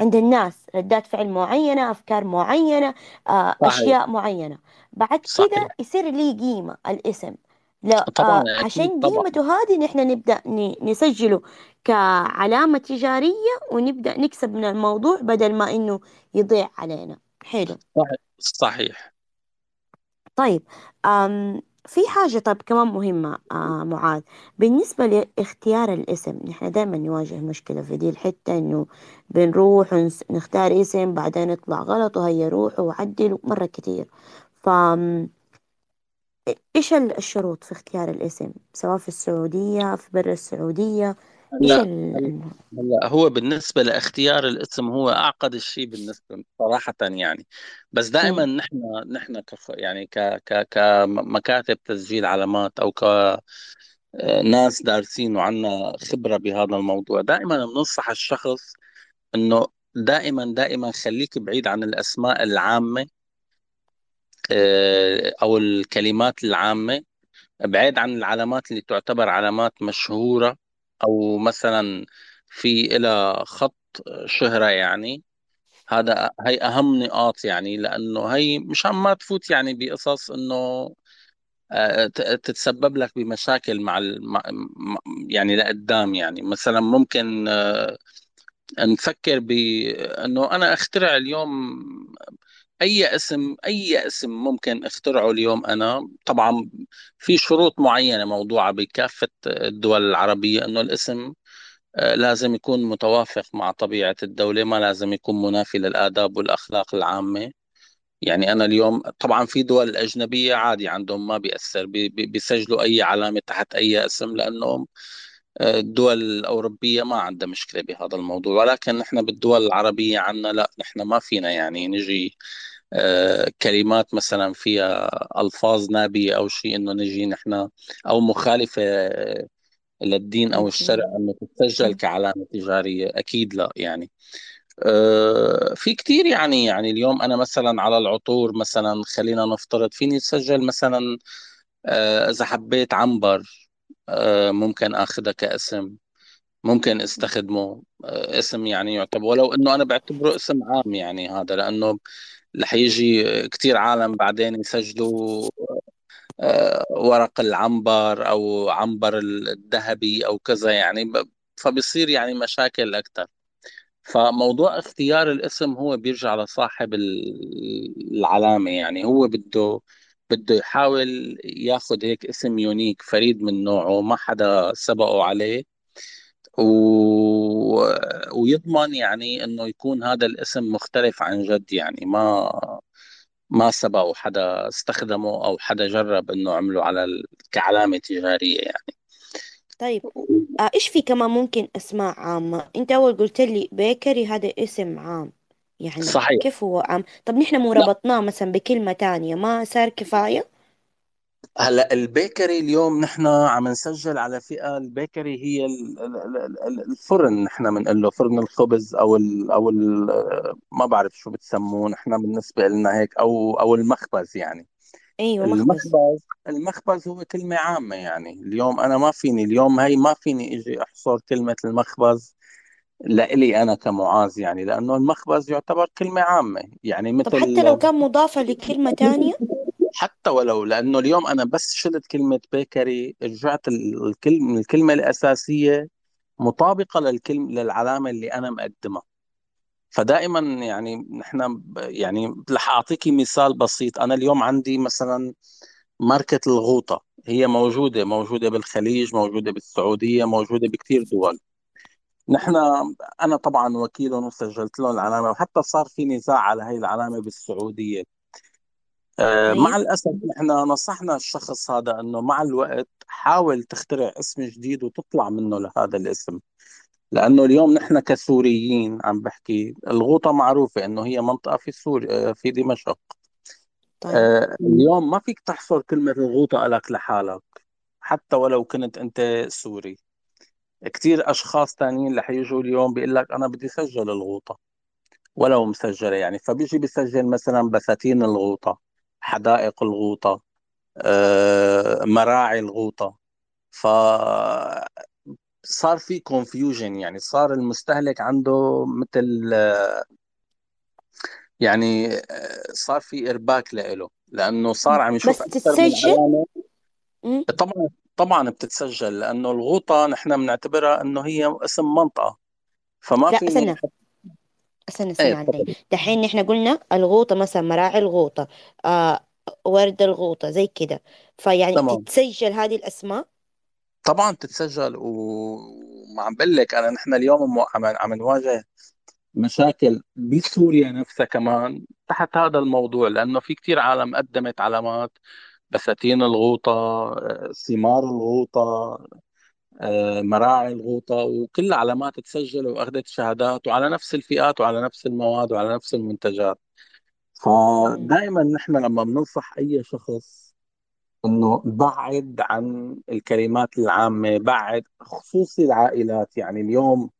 عند الناس ردات فعل معينة أفكار معينة آه صحيح. أشياء معينة. بعد كده صحيح. يصير ليه قيمة الاسم. لا طبعا آه أكيد عشان طبعا. قيمته هذه نحن نبدأ ن- نسجله كعلامة تجارية ونبدأ نكسب من الموضوع بدل ما إنه يضيع علينا. حلو. صحيح صحيح. طيب أم في حاجة طيب كمان مهمة آه معاذ. بالنسبة لاختيار الاسم نحن دائما نواجه مشكلة في دي الحتة إنه بنروح نختار اسم بعدين يطلع غلط وهيا روحوا وعدلوا مرة كتير. ف ال- الشروط في اختيار الاسم؟ سواء في السعودية في برا السعودية؟ إيش هلا هو بالنسبة لاختيار الاسم هو أعقد الشيء بالنسبة صراحة يعني. بس دائما. نحن نحن كف يعني ك ك كمكاتب تسجيل علامات أو كناس دارسين وعنا خبرة بهذا الموضوع دائما بننصح الشخص إنه دائما دائما خليك بعيد عن الأسماء العامة آه، أو الكلمات العامة بعيد عن العلامات اللي تعتبر علامات مشهورة. أو مثلا في إلى خط شهرة يعني هذا هي أهم نقاط يعني لأنه هي مشان ما تفوت يعني بقصص إنه آه، تتسبب لك بمشاكل مع يعني لقدام يعني. مثلا ممكن آه، نفكر بأنه أنا أخترع اليوم أي اسم أي اسم ممكن اخترعه اليوم أنا. طبعا في شروط معينة موضوعة بكافة الدول العربية إنه الاسم آه، لازم يكون متوافق مع طبيعة الدولة ما لازم يكون منافي للآداب والأخلاق العامة. يعني أنا اليوم طبعا في دول أجنبية عادي عندهم ما بيأثر بي- بي- بيسجلوا أي علامة تحت أي اسم لأنهم آه، الدول الأوروبية ما عندها مشكلة بهذا الموضوع. ولكن نحن بالدول العربية عنا لا نحن ما فينا يعني نجي كلمات مثلا فيها ألفاظ نابية أو شيء إنه نجي نحن أو مخالفة آه، للدين أو الشرع إنه تتسجل مم. كعلامة تجارية أكيد لا يعني آه، في كتير يعني يعني اليوم أنا مثلا على العطور مثلا خلينا نفترض فيني أسجل مثلا آه، إذا حبيت عنبر آه، ممكن أخذها كاسم ممكن استخدمه آه، اسم يعني يعتبر ولو إنه أنا بعتبره اسم عام يعني هذا لأنه رح يجي كثير عالم بعدين يسجلوا آه، ورق العنبر أو عنبر الذهبي أو كذا يعني فبصير يعني مشاكل أكثر فموضوع اختيار الاسم هو بيرجع لصاحب ال- العلامة يعني هو بده بده يحاول ياخذ هيك اسم يونيك فريد من نوعه ما حدا سبقه عليه. و... ويضمن يعني إنه يكون هذا الاسم مختلف عن جد يعني ما ما سبقه حدا استخدمه أو حدا جرب إنه عمله على ال... كعلامة تجارية يعني. طيب آه إيش في كمان ممكن أسماء عامة؟ أنت أول قلت لي بيكري هذا اسم عام يعني صحيح. كيف هو عام؟ طب نحن مو ربطناه مثلا بكلمة تانية ما صار كفاية؟ هلأ ال bakery اليوم نحن عم نسجل على فئة ال bakery هي ال- ال- ال- ال- الفرن نحن بنقول له فرن الخبز أو ال أو ال ما بعرف شو بتسموه نحن بالنسبة لنا هيك أو أو المخبز يعني. مخبز. المخبز المخبز هو كلمة عامة يعني. اليوم أنا ما فيني اليوم هي ما فيني إجي أحصر كلمة المخبز لإلي أنا كمعاذ يعني لأنه المخبز يعتبر كلمة عامة يعني. طب حتى لو مثل كان مضافة لكلمة تانية؟ حتى ولو لأنه اليوم أنا بس شلت كلمة بيكري رجعت الكلمة الكلمة الأساسية مطابقة للكلمه للعلامة اللي أنا مقدمها. فدائما يعني نحن يعني رح اعطيكي مثال بسيط. أنا اليوم عندي مثلا ماركة الغوطة. هي موجودة موجودة بالخليج موجودة بالسعودية موجودة بكثير دول. نحن أنا طبعا وكيلهم وسجلت لهم العلامة وحتى صار في نزاع على هي العلامة بالسعودية. مع أي الأسف نحن نصحنا الشخص هذا أنه مع الوقت حاول تخترع اسم جديد وتطلع منه لهذا الاسم. لأنه اليوم نحن كسوريين عم بحكي الغوطة معروفة أنه هي منطقة في سوريا في دمشق. طيب. آه، اليوم ما فيك تحصر كلمة الغوطة لك لحالك حتى ولو كنت أنت سوري. كثير أشخاص تانيين رح يجوا اليوم بيقول لك أنا بدي سجل الغوطة ولو مسجلة يعني. فبيجي بيسجل مثلا بساتين الغوطة. حدائق الغوطة آه، مراعي الغوطة. فصار في confusion يعني صار المستهلك عنده مثل آه، يعني آه، صار في إرباك لإله لأنه صار عم يشوف بس تتسجل. طبعا طبعا بتتسجل لأنه الغوطة نحن بنعتبرها أنه هي اسم منطقة. فما لا استنى. استنى استنى علي تفضل دحين نحن قلنا الغوطة مثلا مراعي الغوطة آه ورد الغوطة زي كده. فيعني تمام. تتسجل هذه الأسماء؟ طبعا تتسجل و- وما عم بقول لك أنا نحن اليوم عم عم نواجه مشاكل بسوريا نفسها كمان تحت هذا الموضوع لأنه في كتير عالم قدمت علامات بساتين الغوطة آه، ثمار الغوطة مراعي الغوطة وكل علامات تسجل وأخذت شهادات وعلى نفس الفئات وعلى نفس المواد وعلى نفس المنتجات. فدائما نحن لما بننصح أي شخص إنه بعد عن الكلمات العامة بعد خصوصي العائلات يعني اليوم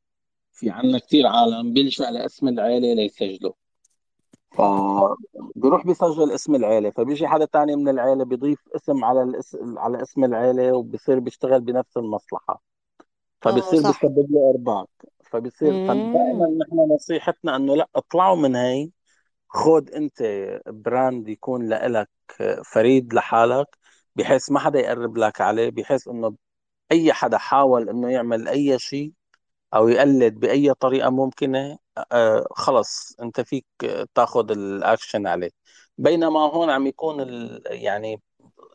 في عنا كثير عالم بيلجأ لأسم العائلة ليسجلوا فبيروح بيسجل اسم العيلة فبيجي حدا تاني من العيلة بيضيف اسم على الاسم على اسم العيلة وبصير بيشتغل بنفس المصلحة. آه فبصير صح. بيسبب له إرباك. فبصير فدائما. نحن نصيحتنا إنه لأ اطلعوا من هي خود أنت براند يكون لإلك فريد لحالك بحيث ما حدا يقرب لك عليه بحيث إنه أي حدا حاول إنه يعمل أي شيء أو يقلد بأي طريقة ممكنة آه خلص أنت فيك تاخذ الاكشن عليه. بينما هون عم يكون ال يعني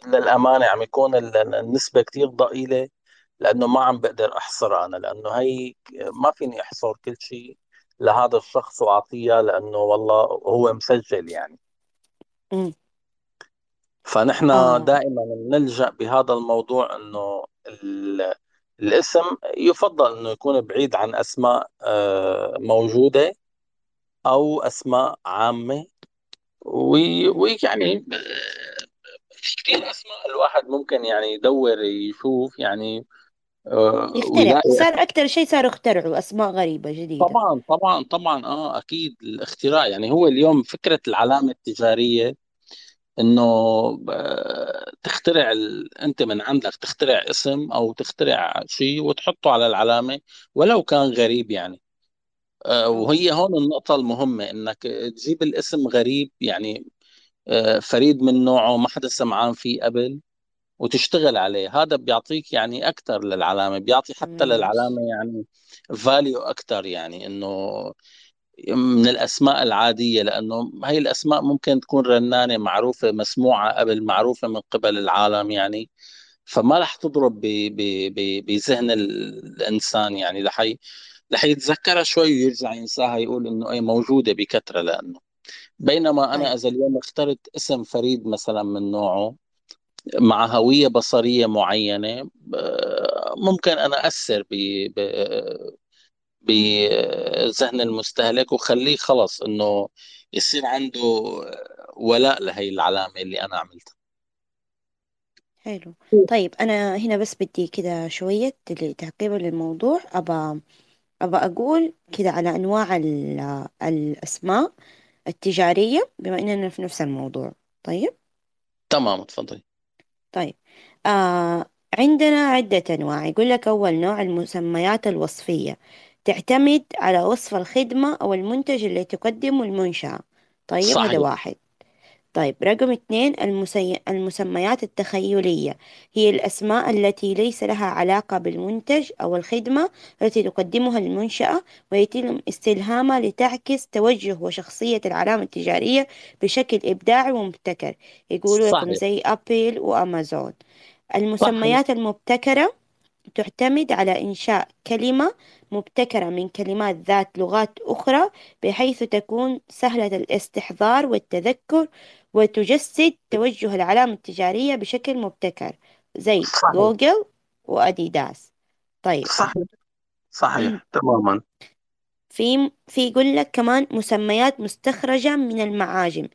للأمانة عم يكون ال- النسبة كثير ضئيلة لأنه ما عم بقدر احصرها أنا لأنه هي ما فيني أحصر كل شيء لهذا الشخص واعطيه لأنه والله هو مسجل يعني. فنحن آه. دائما نلجأ بهذا الموضوع إنه ال- الاسم يفضل إنه يكون بعيد عن أسماء آه، موجودة أو أسماء عامة. ويعني آه، في كثير أسماء الواحد ممكن يعني يدور يشوف يعني آه، يخترع صار أكتر شيء صاروا يخترعوا أسماء غريبة جديدة طبعا طبعا طبعا آه أكيد الاختراع يعني هو اليوم فكرة العلامة التجارية إنه آه، تخترع ال... أنت من عندك تخترع اسم أو تخترع شيء وتحطه على العلامة ولو كان غريب يعني. آه، وهي هون النقطة المهمة إنك تجيب الاسم غريب يعني آه، فريد من نوعه ما حدا سمعان فيه قبل وتشتغل عليه. هذا بيعطيك يعني أكثر للعلامة بيعطي حتى للعلامة يعني فاليو أكثر يعني إنه من الأسماء العادية لأنه هي الأسماء ممكن تكون رنانة معروفة مسموعة قبل معروفة من قبل العالم يعني. فما رح تضرب بذهن الإنسان يعني. رح رح يتذكرها شوي ويرجع ينساها يقول إنه اي موجودة بكثرة لأنه. بينما أنا طيب. إذا اليوم اخترت اسم فريد مثلا من نوعه مع هوية بصرية معينة آه، ممكن أنا أثر ب ب- بذهن المستهلك وخليه خلص إنه يصير عنده ولاء لهي العلامة اللي أنا عملتها. حلو. طيب أنا هنا بس بدي كده شوية تعقيب للموضوع. أبى أبى أقول كده على أنواع ال- الأسماء التجارية بما إننا في نفس الموضوع. طيب؟ تمام تفضلي. طيب. آه عندنا عدة أنواع. يقول لك أول نوع المسميات الوصفية. تعتمد على وصف الخدمة أو المنتج اللي تقدمه المنشأة. طيب هذا صحيح. واحد. طيب رقم اثنين المسي... المسميات التخيلية. هي الأسماء التي ليس لها علاقة بالمنتج أو الخدمة التي تقدمها المنشأة ويتم استلهامها لتعكس توجه وشخصية العلامة التجارية بشكل إبداعي ومبتكر. يقولوا لكم صحيح. زي أبل وأمازون. صحيح. المسميات المبتكرة تعتمد على إنشاء كلمة مبتكرة من كلمات ذات لغات أخرى بحيث تكون سهلة الاستحضار والتذكر وتجسد توجه العلامة التجارية بشكل مبتكر زي صحيح. جوجل وأديداس. طيب. صحيح. صحيح. تماما. في في يقول لك كمان مسميات مستخرجة من المعاجم.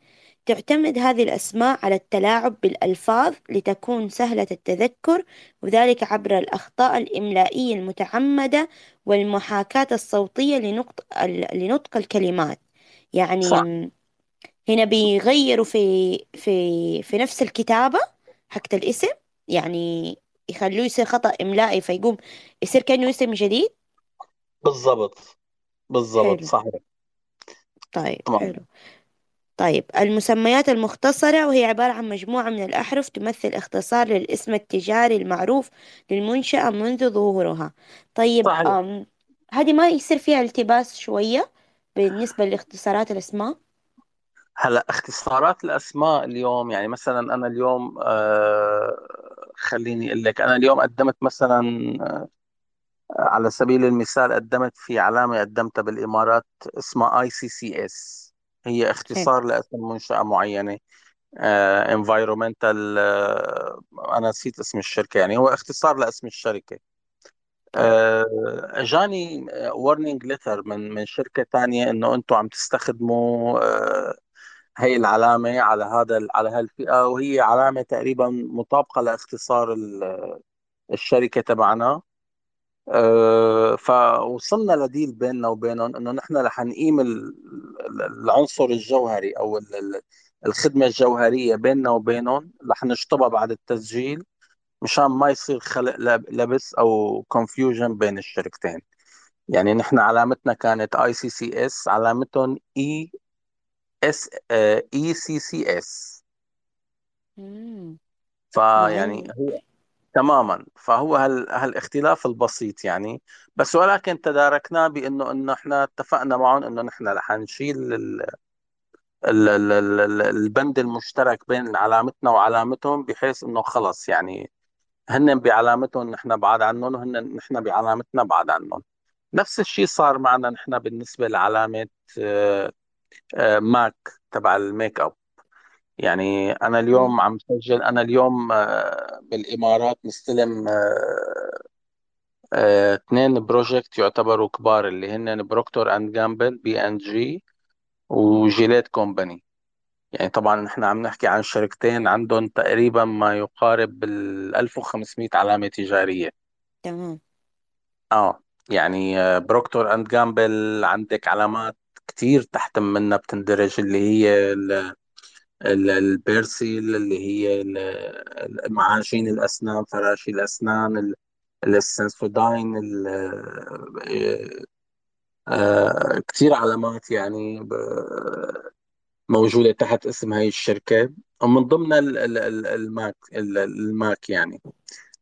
تعتمد هذه الأسماء على التلاعب بالألفاظ لتكون سهلة التذكر وذلك عبر الأخطاء الإملائية المتعمدة والمحاكاة الصوتية لنطق لنطق الكلمات. يعني صح. هنا بيغيروا في في في نفس الكتابة حقت الاسم يعني يخلوه يصير خطأ إملائي فيقوم يصير كأنه اسم جديد. بالضبط. بالضبط حلو. صحيح. طيب تمام. حلو. طيب المسميات المختصرة وهي عبارة عن مجموعة من الأحرف تمثل اختصار للاسم التجاري المعروف للمنشأة منذ ظهورها. طيب صحيح. أم هذه ما يصير فيها التباس شوية بالنسبة لاختصارات الأسماء؟ هلا اختصارات الأسماء اليوم يعني مثلا أنا اليوم آه خليني أقول لك أنا اليوم قدمت مثلا آه، على سبيل المثال قدمت في علامة قدمتها بالإمارات اسمها ECCS هي اختصار لأسم منشأة معينة. Environmental أنا نسيت اسم الشركة يعني. هو اختصار لأسم الشركة. طيب. آه، أجاني warning letter من من شركة تانية إنه أنتم عم تستخدموا آه، هي العلامة على هذا على هالفئة وهي علامة تقريبا مطابقة لإختصار ال- الشركة تبعنا. فوصلنا ل deal بيننا وبينهم إنه نحن رح نقيم ال- ال- العنصر الجوهري أو ال- ال- الخدمة الجوهرية بيننا وبينهم رح نشطبها بعد التسجيل مشان ما يصير خلق لب- لبس أو confusion بين الشركتين. يعني نحن علامتنا كانت ECCS علامتهم اي اس ECCS فيعني هو تماما. فهو هال هالاختلاف البسيط يعني. بس ولكن تداركناه بإنه إنه إحنا اتفقنا معهم إنه نحن رح نشيل ال ال ال ال ال- البند المشترك بين علامتنا وعلامتهم بحيث إنه خلص يعني هن بعلامتهم نحن بعاد عنهم وهن نحن بعلامتنا بعاد عنهم. نفس الشيء صار معنا نحن بالنسبة لعلامة آه، آه، ماك تبع الميك أب. يعني أنا مم. اليوم عم سجل أنا اليوم آه، بالإمارات مستلم آه، آه، اثنين project يعتبروا كبار اللي هن Procter and Gamble P&G و Gillette Company يعني طبعا نحن عم نحكي عن شركتين عندهم تقريبا ما يقارب بال 1500 علامة تجارية. تمام. آه يعني آه، Procter and Gamble عندك علامات كتير تحت منها بتندرج اللي هي ال- ال- البيرسيل اللي هي معاجين الأسنان فراشي الأسنان ال- السنسوداين ال- آه، آه، كتير علامات يعني موجودة تحت اسم هاي الشركة. ومن ضمن ال- ال- ال- الماك ال- الماك يعني.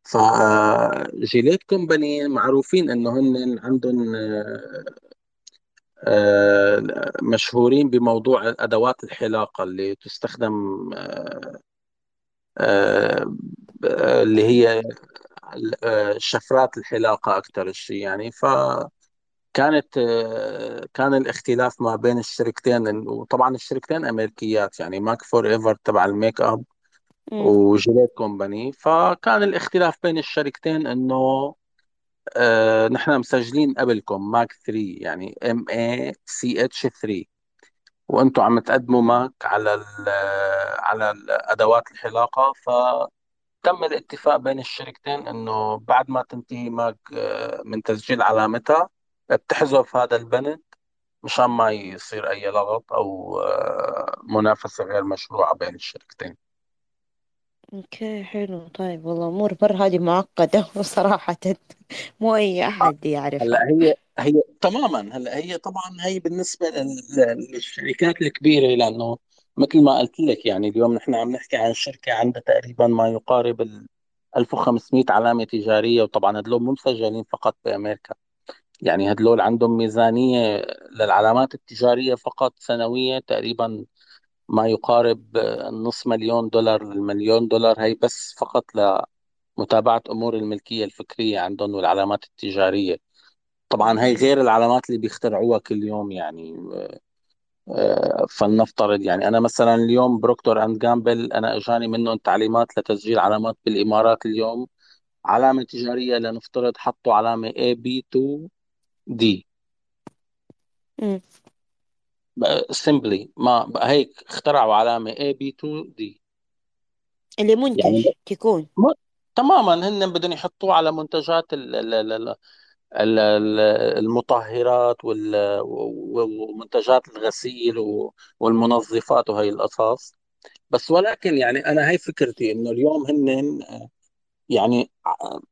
ف Gillette Company معروفين إنه هن عندهم آه، آه، مشهورين بموضوع أدوات الحلاقة اللي تستخدم آه، آه، اللي هي آه، شفرات الحلاقة أكثر شيء يعني فكانت آه، كان الاختلاف ما بين الشركتين وطبعا الشركتين أمريكيات يعني MAC forever تبع الميك أب. و Gillette Company فكان الاختلاف بين الشركتين إنه آه نحن مسجلين قبلكم ماك 3 يعني ام اي سي اتش 3 وأنتم عم تقدموا ماك على ال على الادوات الحلاقة. فتم الاتفاق بين الشركتين إنه بعد ما تنتهي ماك آه، من تسجيل علامتها بتحذف هذا البند مشان ما يصير أي لغط أو آه، منافسة غير مشروعة بين الشركتين. okay حلو. طيب والله أمور مرة هذه معقدة [LAUGHS] صراحة مو أي أحد هلأ يعرفها هي هي تماما. هلأ هي طبعا هي بالنسبة لل- للشركات الكبيرة لأنه مثل ما قلت لك يعني اليوم نحن عم نحكي عن شركة عندها تقريبا ما يقارب ال 1500 علامة تجارية وطبعا هدول مو مسجلين فقط بأمريكا. يعني هدول عندهم ميزانية للعلامات التجارية فقط سنويه تقريبا ما يقارب نص مليون دولار المليون دولار هي بس فقط لمتابعة أمور الملكية الفكرية عندهم والعلامات التجارية. طبعا هي غير العلامات اللي بيخترعوها كل يوم يعني. آه، فلنفترض يعني أنا مثلا اليوم بروكتور اند جامبل أنا أجاني منهم تعليمات لتسجيل علامات بالإمارات اليوم. علامة تجارية لنفترض حطوا علامة A B 2 D مم. simply ما بقى هيك اخترعوا علامة A B 2 D اللي يعني منتج تكون م- تماما هن بدهم يحطوه على منتجات ال- ال- ال- ال- ال- ال- المطهرات وال- ومنتجات الغسيل و- والمنظفات وهي القصص بس ولكن يعني أنا هي فكرتي إنه اليوم هن يعني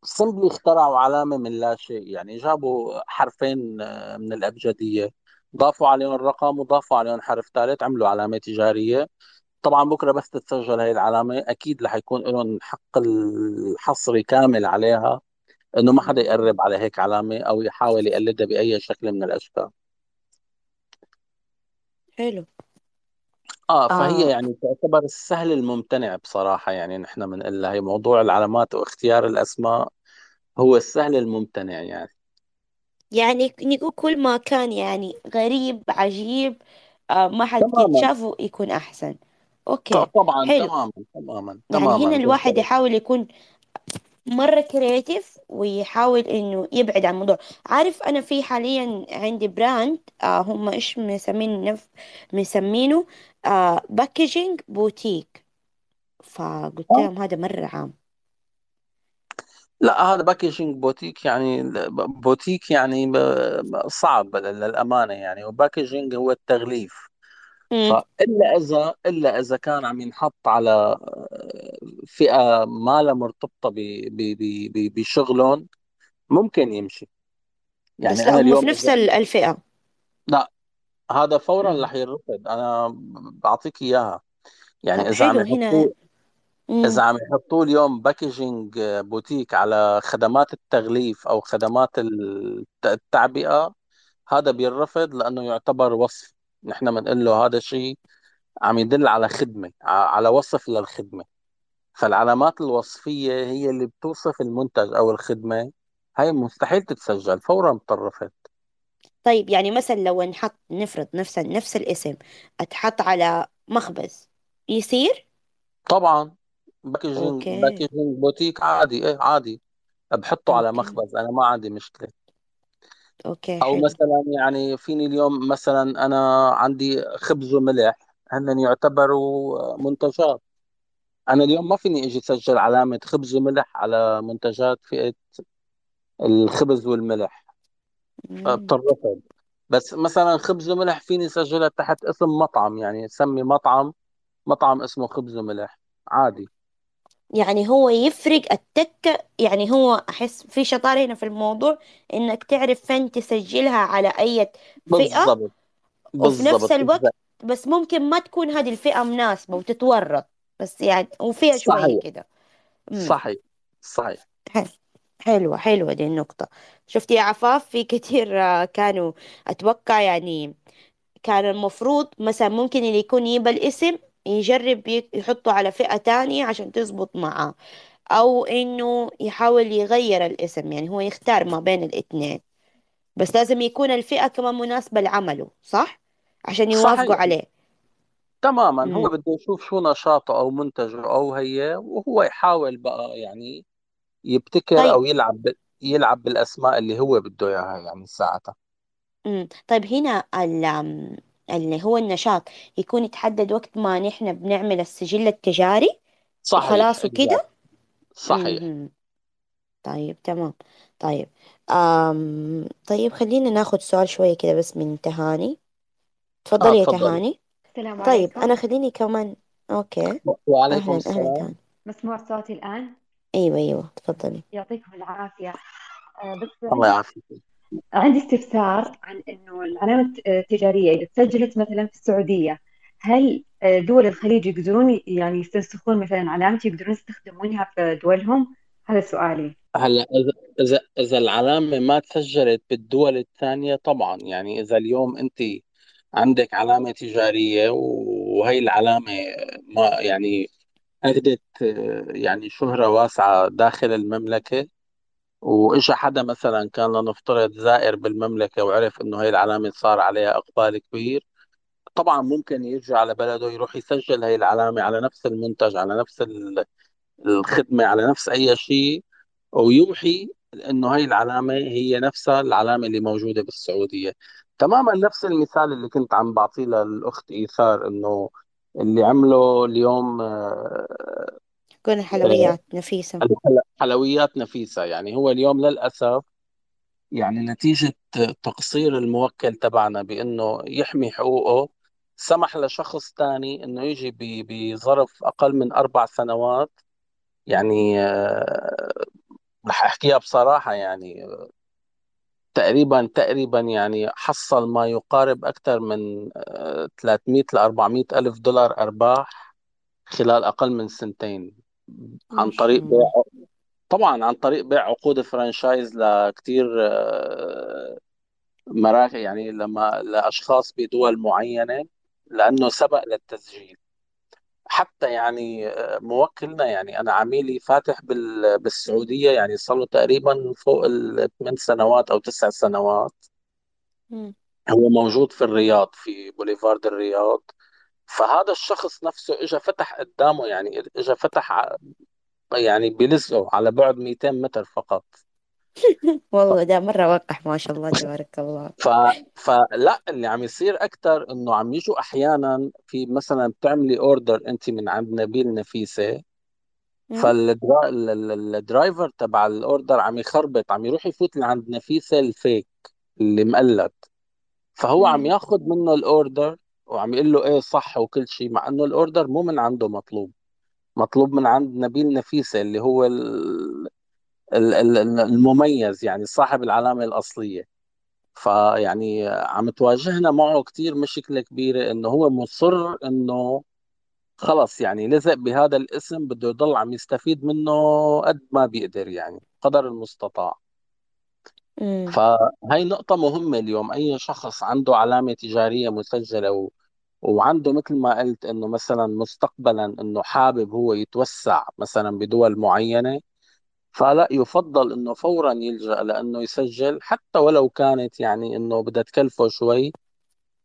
سمبلي اخترعوا علامة من لا شيء. يعني جابوا حرفين آه، من الأبجدية. ضافوا عليهم رقم وضافوا عليهم حرف ثالث عملوا علامة تجارية. طبعا بكرة بس تتسجل هي العلامة أكيد رح يكون لهم حق الحصري كامل عليها إنه ما حدا يقرب على هيك علامة أو يحاول يقلدها بأي شكل من الأشكال. حلو. آه فهي آه. يعني تعتبر السهل الممتنع بصراحة يعني نحن بنقول هي موضوع العلامات واختيار الأسماء هو السهل الممتنع يعني. يعني نقول كل ما كان يعني غريب عجيب آه ما حد قد تماما. شافه يكون أحسن. ط- okay طبعا حلو. تماما تماما يعني تماما. هنا الواحد بالضبط يحاول يكون مرة creative ويحاول إنه يبعد عن الموضوع. عارف أنا في حاليا عندي brand آه هم إيش مسمين نف مسمينه؟ آه Packaging Boutique فقلت آه. لهم هذا مرة عام. لا هذا Packaging Boutique يعني بوتيك يعني ب- صعب للأمانة يعني و packaging هو التغليف. امم فإلا إذا إلا إذا كان عم ينحط على فئة ما لها مرتبطة ب- ب- ب- ب- بشغلهم ممكن يمشي. بس يعني لا أنا هم في اليوم نفس إذا ال- الفئة. لا هذا فورا رح يرفض. أنا بعطيك إياها. يعني طب إذا عم حلو هنا إذا امم عم يحطوا اليوم Packaging Boutique على خدمات التغليف أو خدمات الت- التعبئة هذا بيرفض لأنه يعتبر وصف. نحن بنقول له هذا شيء عم يدل على خدمة ع- على وصف للخدمة. فالعلامات الوصفية هي اللي بتوصف المنتج أو الخدمة. هاي مستحيل تتسجل فورا بترفض طيب يعني مثلا لو نحط نفرض نفس نفس الاسم أتحط على مخبز يصير؟ طبعا. Packaging okay. Packaging Boutique عادي إيه عادي. بحطه على okay. مخبز أنا ما عندي مشكلة. okay أو حلو. مثلا يعني فيني اليوم مثلا أنا عندي خبز وملح هن يعتبروا منتجات. أنا اليوم ما فيني إجي أسجل علامة خبز وملح على منتجات فئة الخبز والملح. مم. بترفض بس مثلا خبز وملح فيني أسجلها تحت اسم مطعم يعني سمي مطعم مطعم اسمه خبز وملح. عادي. يعني هو يفرق التكة يعني هو أحس في شطارة هنا في الموضوع إنك تعرف فين تسجلها على أي فئة بالضبط وفي نفس الوقت بس ممكن ما تكون هذه الفئة مناسبة وتتورط بس يعني وفيها شوية صحيح. كده. امم صحيح صحيح. حلو حلوة حلوة دي النقطة. شفتي يا عفاف في كتير آه، كانوا أتوقع يعني كان المفروض مثلا ممكن اللي يكون يبى الاسم يجرب يحطه على فئة تانية عشان تزبط معاه أو إنه يحاول يغير الاسم يعني هو يختار ما بين الاتنين بس لازم يكون الفئة كمان مناسبة لعمله صح؟ عشان يوافقوا صحيح. عليه. تماما. هو امم بده يشوف شو نشاطه أو منتجه أو هي وهو يحاول بقى يعني يبتكر طيب. أو يلعب يلعب بالأسماء اللي هو بده إياها يعني ساعتها. امم طيب هنا ال اللي هو النشاط يكون يتحدد وقت ما نحن بنعمل السجل التجاري صحيح وخلاص وكده؟ صحيح. طيب تمام. طيب أم طيب خلينا ناخد سؤال شوية كده بس من تهاني. آه تفضلي يا تفضلي. تهاني. السلام طيب عليكم. أنا خليني كمان أوكي. وعليكم أهلا أهلا السلام. تهاني. مسموع صوتي الآن؟ أيوة أيوة تفضلي. يعطيكم العافية. آه، بس الله عندي يعافيك. عندي استفسار عن إنه العلامة التجارية إذا تسجلت مثلا في السعودية هل آه، دول الخليج يقدرون يعني يستنسخون مثلا علامتي يقدرون يستخدمونها في دولهم؟ هذا سؤالي. هلا إذا إذا إذا العلامة ما تسجلت بالدول الثانية طبعا يعني إذا اليوم أنت عندك علامة تجارية وهي العلامة ما يعني أخذت آه، يعني شهرة واسعة داخل المملكة واجى حدا مثلا كان لنفترض زائر بالمملكة وعرف إنه هي العلامة صار عليها إقبال كبير طبعا ممكن يرجع على بلده يروح يسجل هي العلامة على نفس المنتج على نفس ال- الخدمة على نفس أي شيء ويوحي إنه هي العلامة هي نفسها العلامة اللي موجودة بالسعودية. تماما نفس المثال اللي كنت عم بعطيه للأخت إيثار إنه اللي عمله اليوم آه، تكون آه، الحلويات نفيسة الحل- حلويات نفيسة. يعني هو اليوم للأسف يعني نتيجة تقصير الموكل تبعنا بأنه يحمي حقوقه. سمح لشخص ثاني إنه يجي ب- بظرف أقل من أربع سنوات. يعني آه، رح أحكيها بصراحة يعني تقريبا تقريبا يعني حصل ما يقارب أكثر من آه، 300 ل 400 ألف دولار أرباح خلال أقل من سنتين. ما عن شاء طريق بيع الله طبعا عن طريق بيع عقود فرانشايز لكتير مراكز يعني لما لأشخاص بدول معينة لأنه سبق للتسجيل. حتى يعني آه، موكلنا يعني أنا عميلي فاتح بال- بالسعودية يعني صار له تقريبا فوق الثمان سنوات أو تسع سنوات. مم. هو موجود في الرياض في بوليفارد الرياض. فهذا الشخص نفسه اجى فتح قدامه يعني اجى فتح يعني بلزقه على بعد 200 متر فقط [LAUGHS] والله ده مرة وقح ما شاء الله تبارك الله ف فلا اللي عم يصير أكثر إنه عم يجوا أحيانا في مثلا بتعملي order أنت من عند نبيل نفيسة. فال driver تبع ال order عم يخربط عم يروح يفوت لعند نفيسة ال fake اللي مقلد فهو عم. ياخذ منه ال order وعم يقول له إيه صح وكل شيء مع إنه ال order مو من عنده مطلوب مطلوب من عند نبيل نفيسة اللي هو ال- ال- ال- المميز يعني صاحب العلامة الأصلية فيعني عم تواجهنا معه كتير مشكلة كبيرة إنه هو مصر إنه خلص يعني لزق بهذا الاسم بده يضل عم يستفيد منه قد ما بيقدر يعني قدر المستطاع. فهي نقطة مهمة اليوم أي شخص عنده علامة تجارية مسجلة و... وعنده مثل ما قلت إنه مثلا مستقبلا إنه حابب هو يتوسع مثلا بدول معينة فلا يفضل إنه فورا يلجأ لأنه يسجل حتى ولو كانت يعني إنه بدها تكلفه شوي.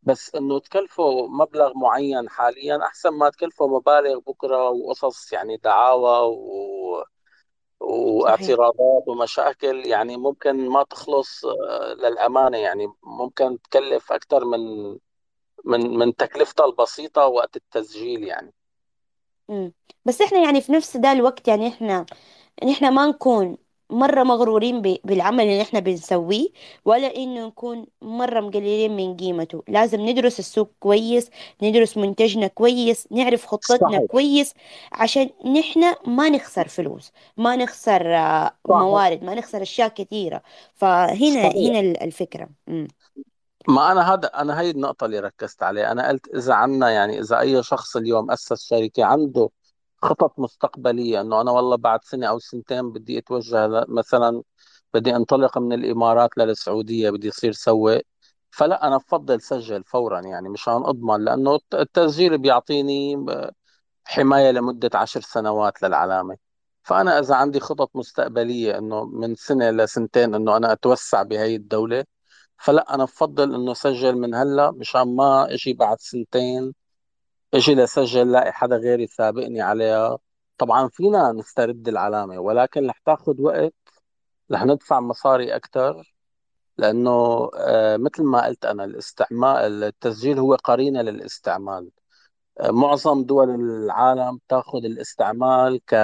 بس إنه تكلفه مبلغ معين حاليا أحسن ما تكلفه مبالغ بكرة وقصص يعني دعاوى و... واعتراضات ومشاكل يعني ممكن ما تخلص آه، للأمانة يعني ممكن تكلف أكثر من من من تكلفتها البسيطة وقت التسجيل يعني. مم. بس إحنا يعني في نفس ده الوقت يعني إحنا ان إحنا ما نكون مرة مغرورين ب- بالعمل اللي إحنا بنسويه ولا إنه نكون مرة مقللين من قيمته. لازم ندرس السوق كويس ندرس منتجنا كويس نعرف خطتنا صحيح. كويس عشان نحن ما نخسر فلوس ما نخسر آه، صحيح. موارد ما نخسر أشياء كثيرة. فهنا صحيح. هنا ال- الفكرة. مم. ما أنا هذا أنا هي النقطة اللي ركزت عليها. أنا قلت إذا عنا يعني إذا أي شخص اليوم أسس شركة عنده خطط مستقبلية إنه أنا والله بعد سنة أو سنتين بدي أتوجه مثلا بدي انطلق من الإمارات للسعودية بدي أصير سوق فلا أنا بفضل سجل فورا يعني مشان أضمن لأنه الت- التسجيل بيعطيني حماية لمدة عشر سنوات للعلامة. فأنا إذا عندي خطط مستقبلية إنه من سنة لسنتين إنه أنا أتوسع بهي الدولة فلا أنا بفضل إنه سجل من هلأ مشان ما إجي بعد سنتين إجي لسجل لاقي حدا غيري سابقني عليها طبعا فينا نسترد العلامة ولكن رح تاخذ وقت رح ندفع مصاري أكثر لأنه آه، مثل ما قلت أنا الاستعمال التسجيل هو قرينة للاستعمال معظم دول العالم تاخذ الاستعمال ك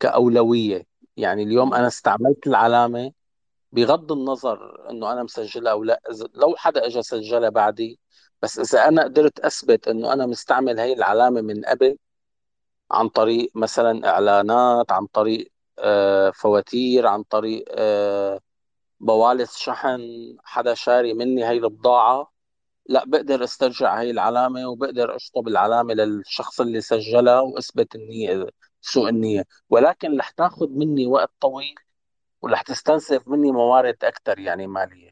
كأولوية يعني اليوم. أنا استعملت العلامة بغض النظر إنه أنا مسجلها أو لا لو حدا إجا سجلها بعدي بس إذا أنا قدرت أثبت إنه أنا مستعمل هي العلامة من قبل عن طريق مثلا إعلانات عن طريق آه، فواتير عن طريق آه، بوالص شحن حدا شاري مني هي البضاعة لا بقدر استرجع هاي العلامة وبقدر أشطب العلامة للشخص اللي سجلها وأثبت النية سوء النية. ولكن رح تاخذ مني وقت طويل ورح تستنزف مني موارد أكثر يعني مالية.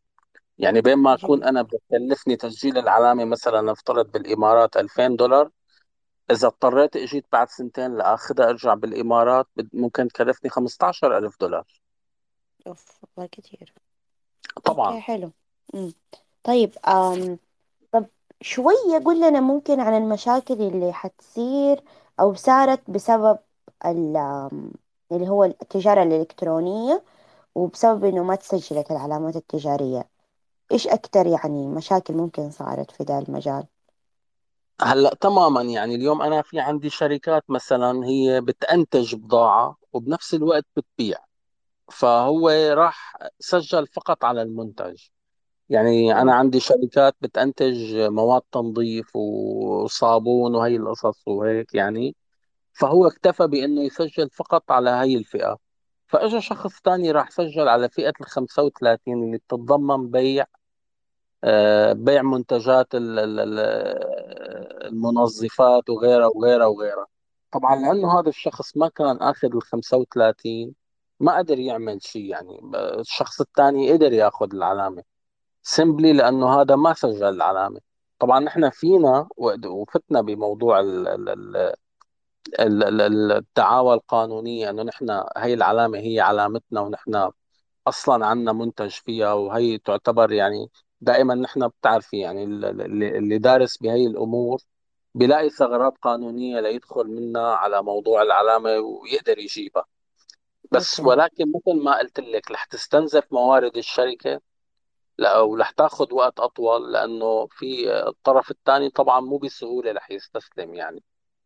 يعني بين ما أكون أنا بكلفني تسجيل العلامة مثلا نفترض بالإمارات 2000 دولار إذا اضطريت إجيت بعد سنتين لآخذها أرجع بالإمارات ممكن تكلفني 15000 دولار. أوف والله كتير. طبعا. okay حلو. مم. طيب أم طب شوية قول لنا ممكن عن المشاكل اللي حتصير أو صارت بسبب ال- اللي هو التجارة الإلكترونية. وبسبب إنه ما تسجلت العلامات التجارية إيش أكتر يعني مشاكل ممكن صارت في ذا المجال؟ هلأ تماما يعني اليوم أنا في عندي شركات مثلا هي بتنتج بضاعة وبنفس الوقت بتبيع فهو راح سجل فقط على المنتج. يعني مم. عندي شركات بتنتج مواد تنظيف وصابون وهي القصص وهيك يعني فهو اكتفى بأنه يسجل فقط على هي الفئة. فإجا شخص تاني راح سجل على فئة ال 35 اللي بتتضمن بيع آه، بيع منتجات ال- ال- ال- المنظفات وغيرها وغيرها وغيرها. طبعا لأنه هذا الشخص ما كان أخذ ال 35 ما قدر يعمل شيء يعني. الشخص الثاني قدر يأخذ العلامة سيمبلي لأنه هذا ما سجل العلامة. طبعا نحن فينا وفتنا بموضوع ال- ال- الدعاوى القانونية أنه نحن هي العلامة هي علامتنا ونحن أصلا عندنا منتج فيها وهي تعتبر يعني دائما نحن بتعرفي يعني اللي اللي دارس بهي الأمور بيلاقي ثغرات قانونية ليدخل منها على موضوع العلامة ويقدر يجيبها. بس okay. ولكن مثل ما قلت لك رح تستنزف موارد الشركة لا ورح تاخذ وقت أطول لأنه في الطرف الثاني طبعا مو بسهولة رح يستسلم يعني.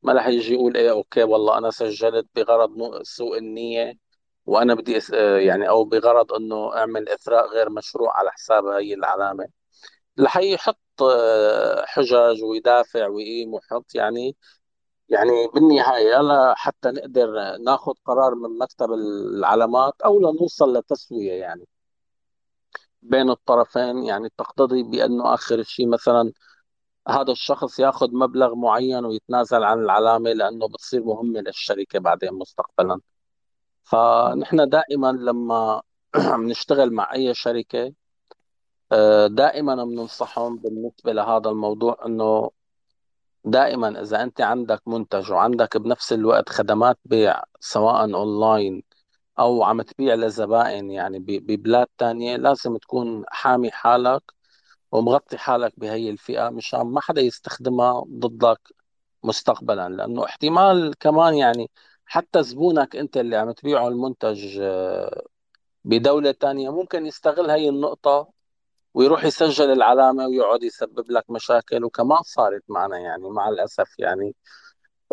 ما رح يجي يقول إيه okay والله أنا سجلت بغرض سوء النية وأنا بدي. آه، يعني أو بغرض إنه أعمل إثراء غير مشروع على حساب هي العلامة رح يحط آه، حجج ويدافع ويقيم ويحط يعني يعني بالنهاية يلا حتى نقدر ناخذ قرار من مكتب العلامات أو لنوصل لتسوية يعني بين الطرفين يعني تقتضي بأنه آخر شيء مثلا هذا الشخص ياخذ مبلغ معين ويتنازل عن العلامة لأنه بتصير مهمه للشركة بعدين مستقبلا. فنحن دائما لما [CLEARS THROAT] بنشتغل مع أي شركة آه، دائما بننصحهم بالنسبة لهذا الموضوع إنه دائما إذا أنت عندك منتج وعندك بنفس الوقت خدمات بيع سواء أونلاين أو عم تبيع لزبائن يعني ببلاد تانية لازم تكون حامي حالك ومغطي حالك بهي الفئة مشان ما حدا يستخدمها ضدك مستقبلا لأنه احتمال كمان يعني حتى زبونك أنت اللي عم تبيعه المنتج آه، بدولة تانية ممكن يستغل هي النقطة ويروح يسجل العلامة ويقعد يسبب لك مشاكل وكمان صارت معنا يعني مع الأسف يعني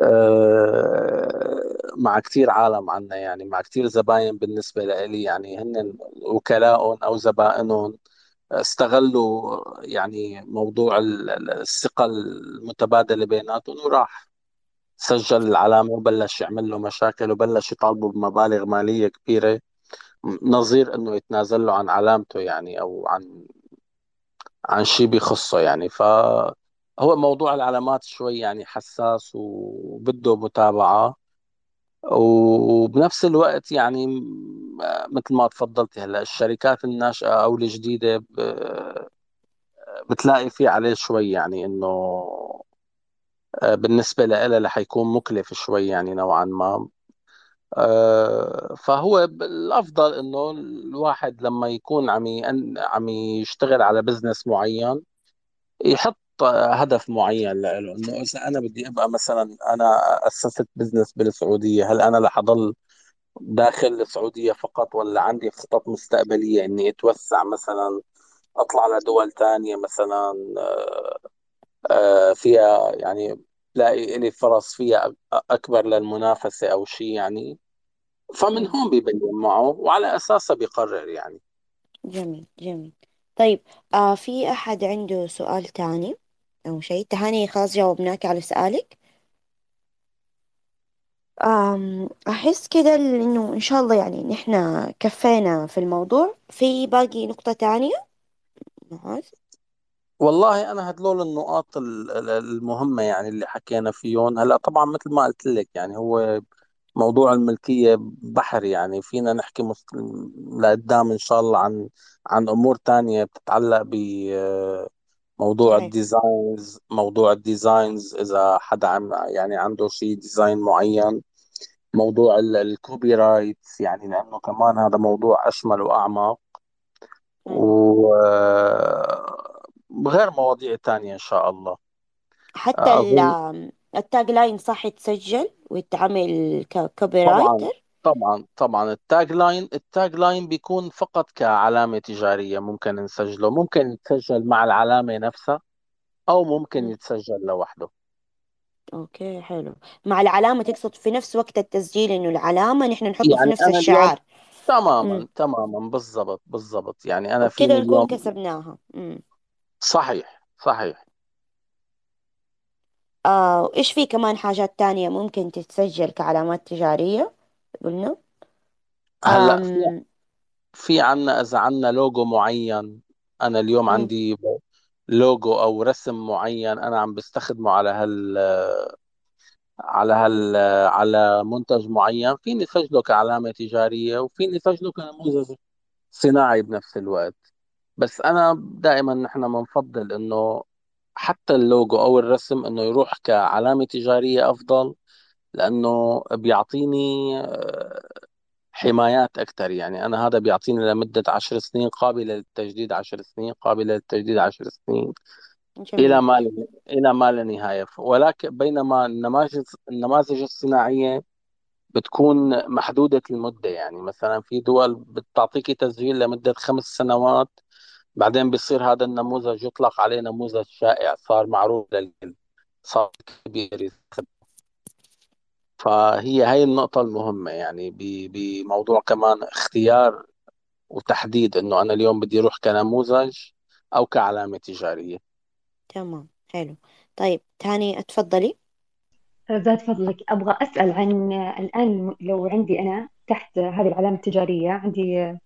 آه، مع كثير عالم عنا يعني مع كثير زباين بالنسبة لي يعني هن وكلاء أو زبائنهم استغلوا يعني موضوع ال- ال- الثقة المتبادلة بيناتهم وراح سجل العلامة وبلش يعمل له مشاكل وبلش يطالبه بمبالغ مالية كبيرة. نظير إنه يتنازل له عن علامته يعني أو عن عن شيء بيخصه يعني. فهو موضوع العلامات شوي يعني حساس وبده متابعة. وبنفس الوقت يعني مثل ما تفضلتي هلا الشركات الناشئة أو الجديدة بتلاقي في عليه شوي يعني إنه آه، بالنسبة لها رح يكون مكلف شوي يعني نوعا ما. آه، فهو الأفضل إنه الواحد لما يكون عم عم يشتغل على business معين يحط هدف معين له إنه إذا أنا بدي أبقى مثلا أنا أسست business بالسعودية هل أنا رح أضل داخل السعودية فقط ولا عندي خطط مستقبلية إني أتوسع مثلا أطلع لدول تانية مثلا آه، آه، فيها يعني لاقي لي فرص فيها أكبر للمنافسة أو شيء يعني. فمن. هون ببين معه وعلى اساسها بيقرر يعني. جميل جميل. طيب آه في أحد عنده سؤال تاني؟ أو شيء تهاني خلاص جاوبناك على سؤالك. آم أحس كده إنه إن شاء الله يعني نحن كفينا في الموضوع. في باقي نقطة تانية؟ معاذ والله أنا هدول النقاط ال- ال- المهمة يعني اللي حكينا فيهم هلأ طبعا مثل ما قلت لك يعني هو موضوع الملكية بحر يعني. فينا نحكي لقدام إن شاء الله عن عن أمور تانية بتتعلق بموضوع صحيح. ال designs موضوع ال designs إذا حدا عم يعني عنده شيء design معين. موضوع ال- ال copyrights يعني لأنه كمان هذا موضوع أشمل وأعمق. وغير مواضيع تانية إن شاء الله. حتى ال- آم، ال tagline صح يتسجل ويتعمل ك copy طبعا. right طبعا طبعا. ال tagline ال tagline بيكون فقط كعلامة تجارية ممكن نسجله. ممكن يتسجل مع العلامة نفسها أو ممكن مم. يتسجل لوحده. أوكي حلو. مع العلامة تقصد في نفس وقت التسجيل إنه العلامة نحن نحطه في يعني نفس أنا اليوم الشعار. تماما تماما. بالضبط بالضبط. يعني أنا وبكده فيني نكون اليوم كسبناها. امم صحيح صحيح. آه وإيش في كمان حاجات تانية ممكن تتسجل كعلامات تجارية؟ قلنا هلأ في في عنا إذا عنا لوجو معين أنا اليوم مم. عندي لوجو أو رسم معين أنا عم بستخدمه على هال على هال على منتج معين فيني اسجله كعلامة تجارية وفيني اسجله كنموذج صناعي بنفس الوقت بس أنا دائما نحن بنفضل إنه حتى اللوجو أو الرسم إنه يروح كعلامة تجارية أفضل لأنه بيعطيني آه، حمايات أكثر يعني أنا هذا بيعطيني لمدة عشر سنين قابلة للتجديد عشر سنين قابلة للتجديد عشر سنين جميل. ما لا- إلى ما لا نهاية ولكن بينما النماذج النماذج الصناعية بتكون محدودة المدة. يعني مثلا في دول بتعطيك تسجيل لمدة خمس سنوات بعدين بيصير هذا النموذج يطلق عليه نموذج شائع صار معروف للكل صار كبير يستخدم. فهي هاي النقطة المهمة يعني ب- بموضوع كمان اختيار وتحديد إنه أنا اليوم بدي أروح كنموذج أو كعلامة تجارية. تمام حلو. طيب تاني اتفضلي. زاد فضلك أبغى أسأل عن الآن لو عندي أنا تحت هذه العلامة التجارية عندي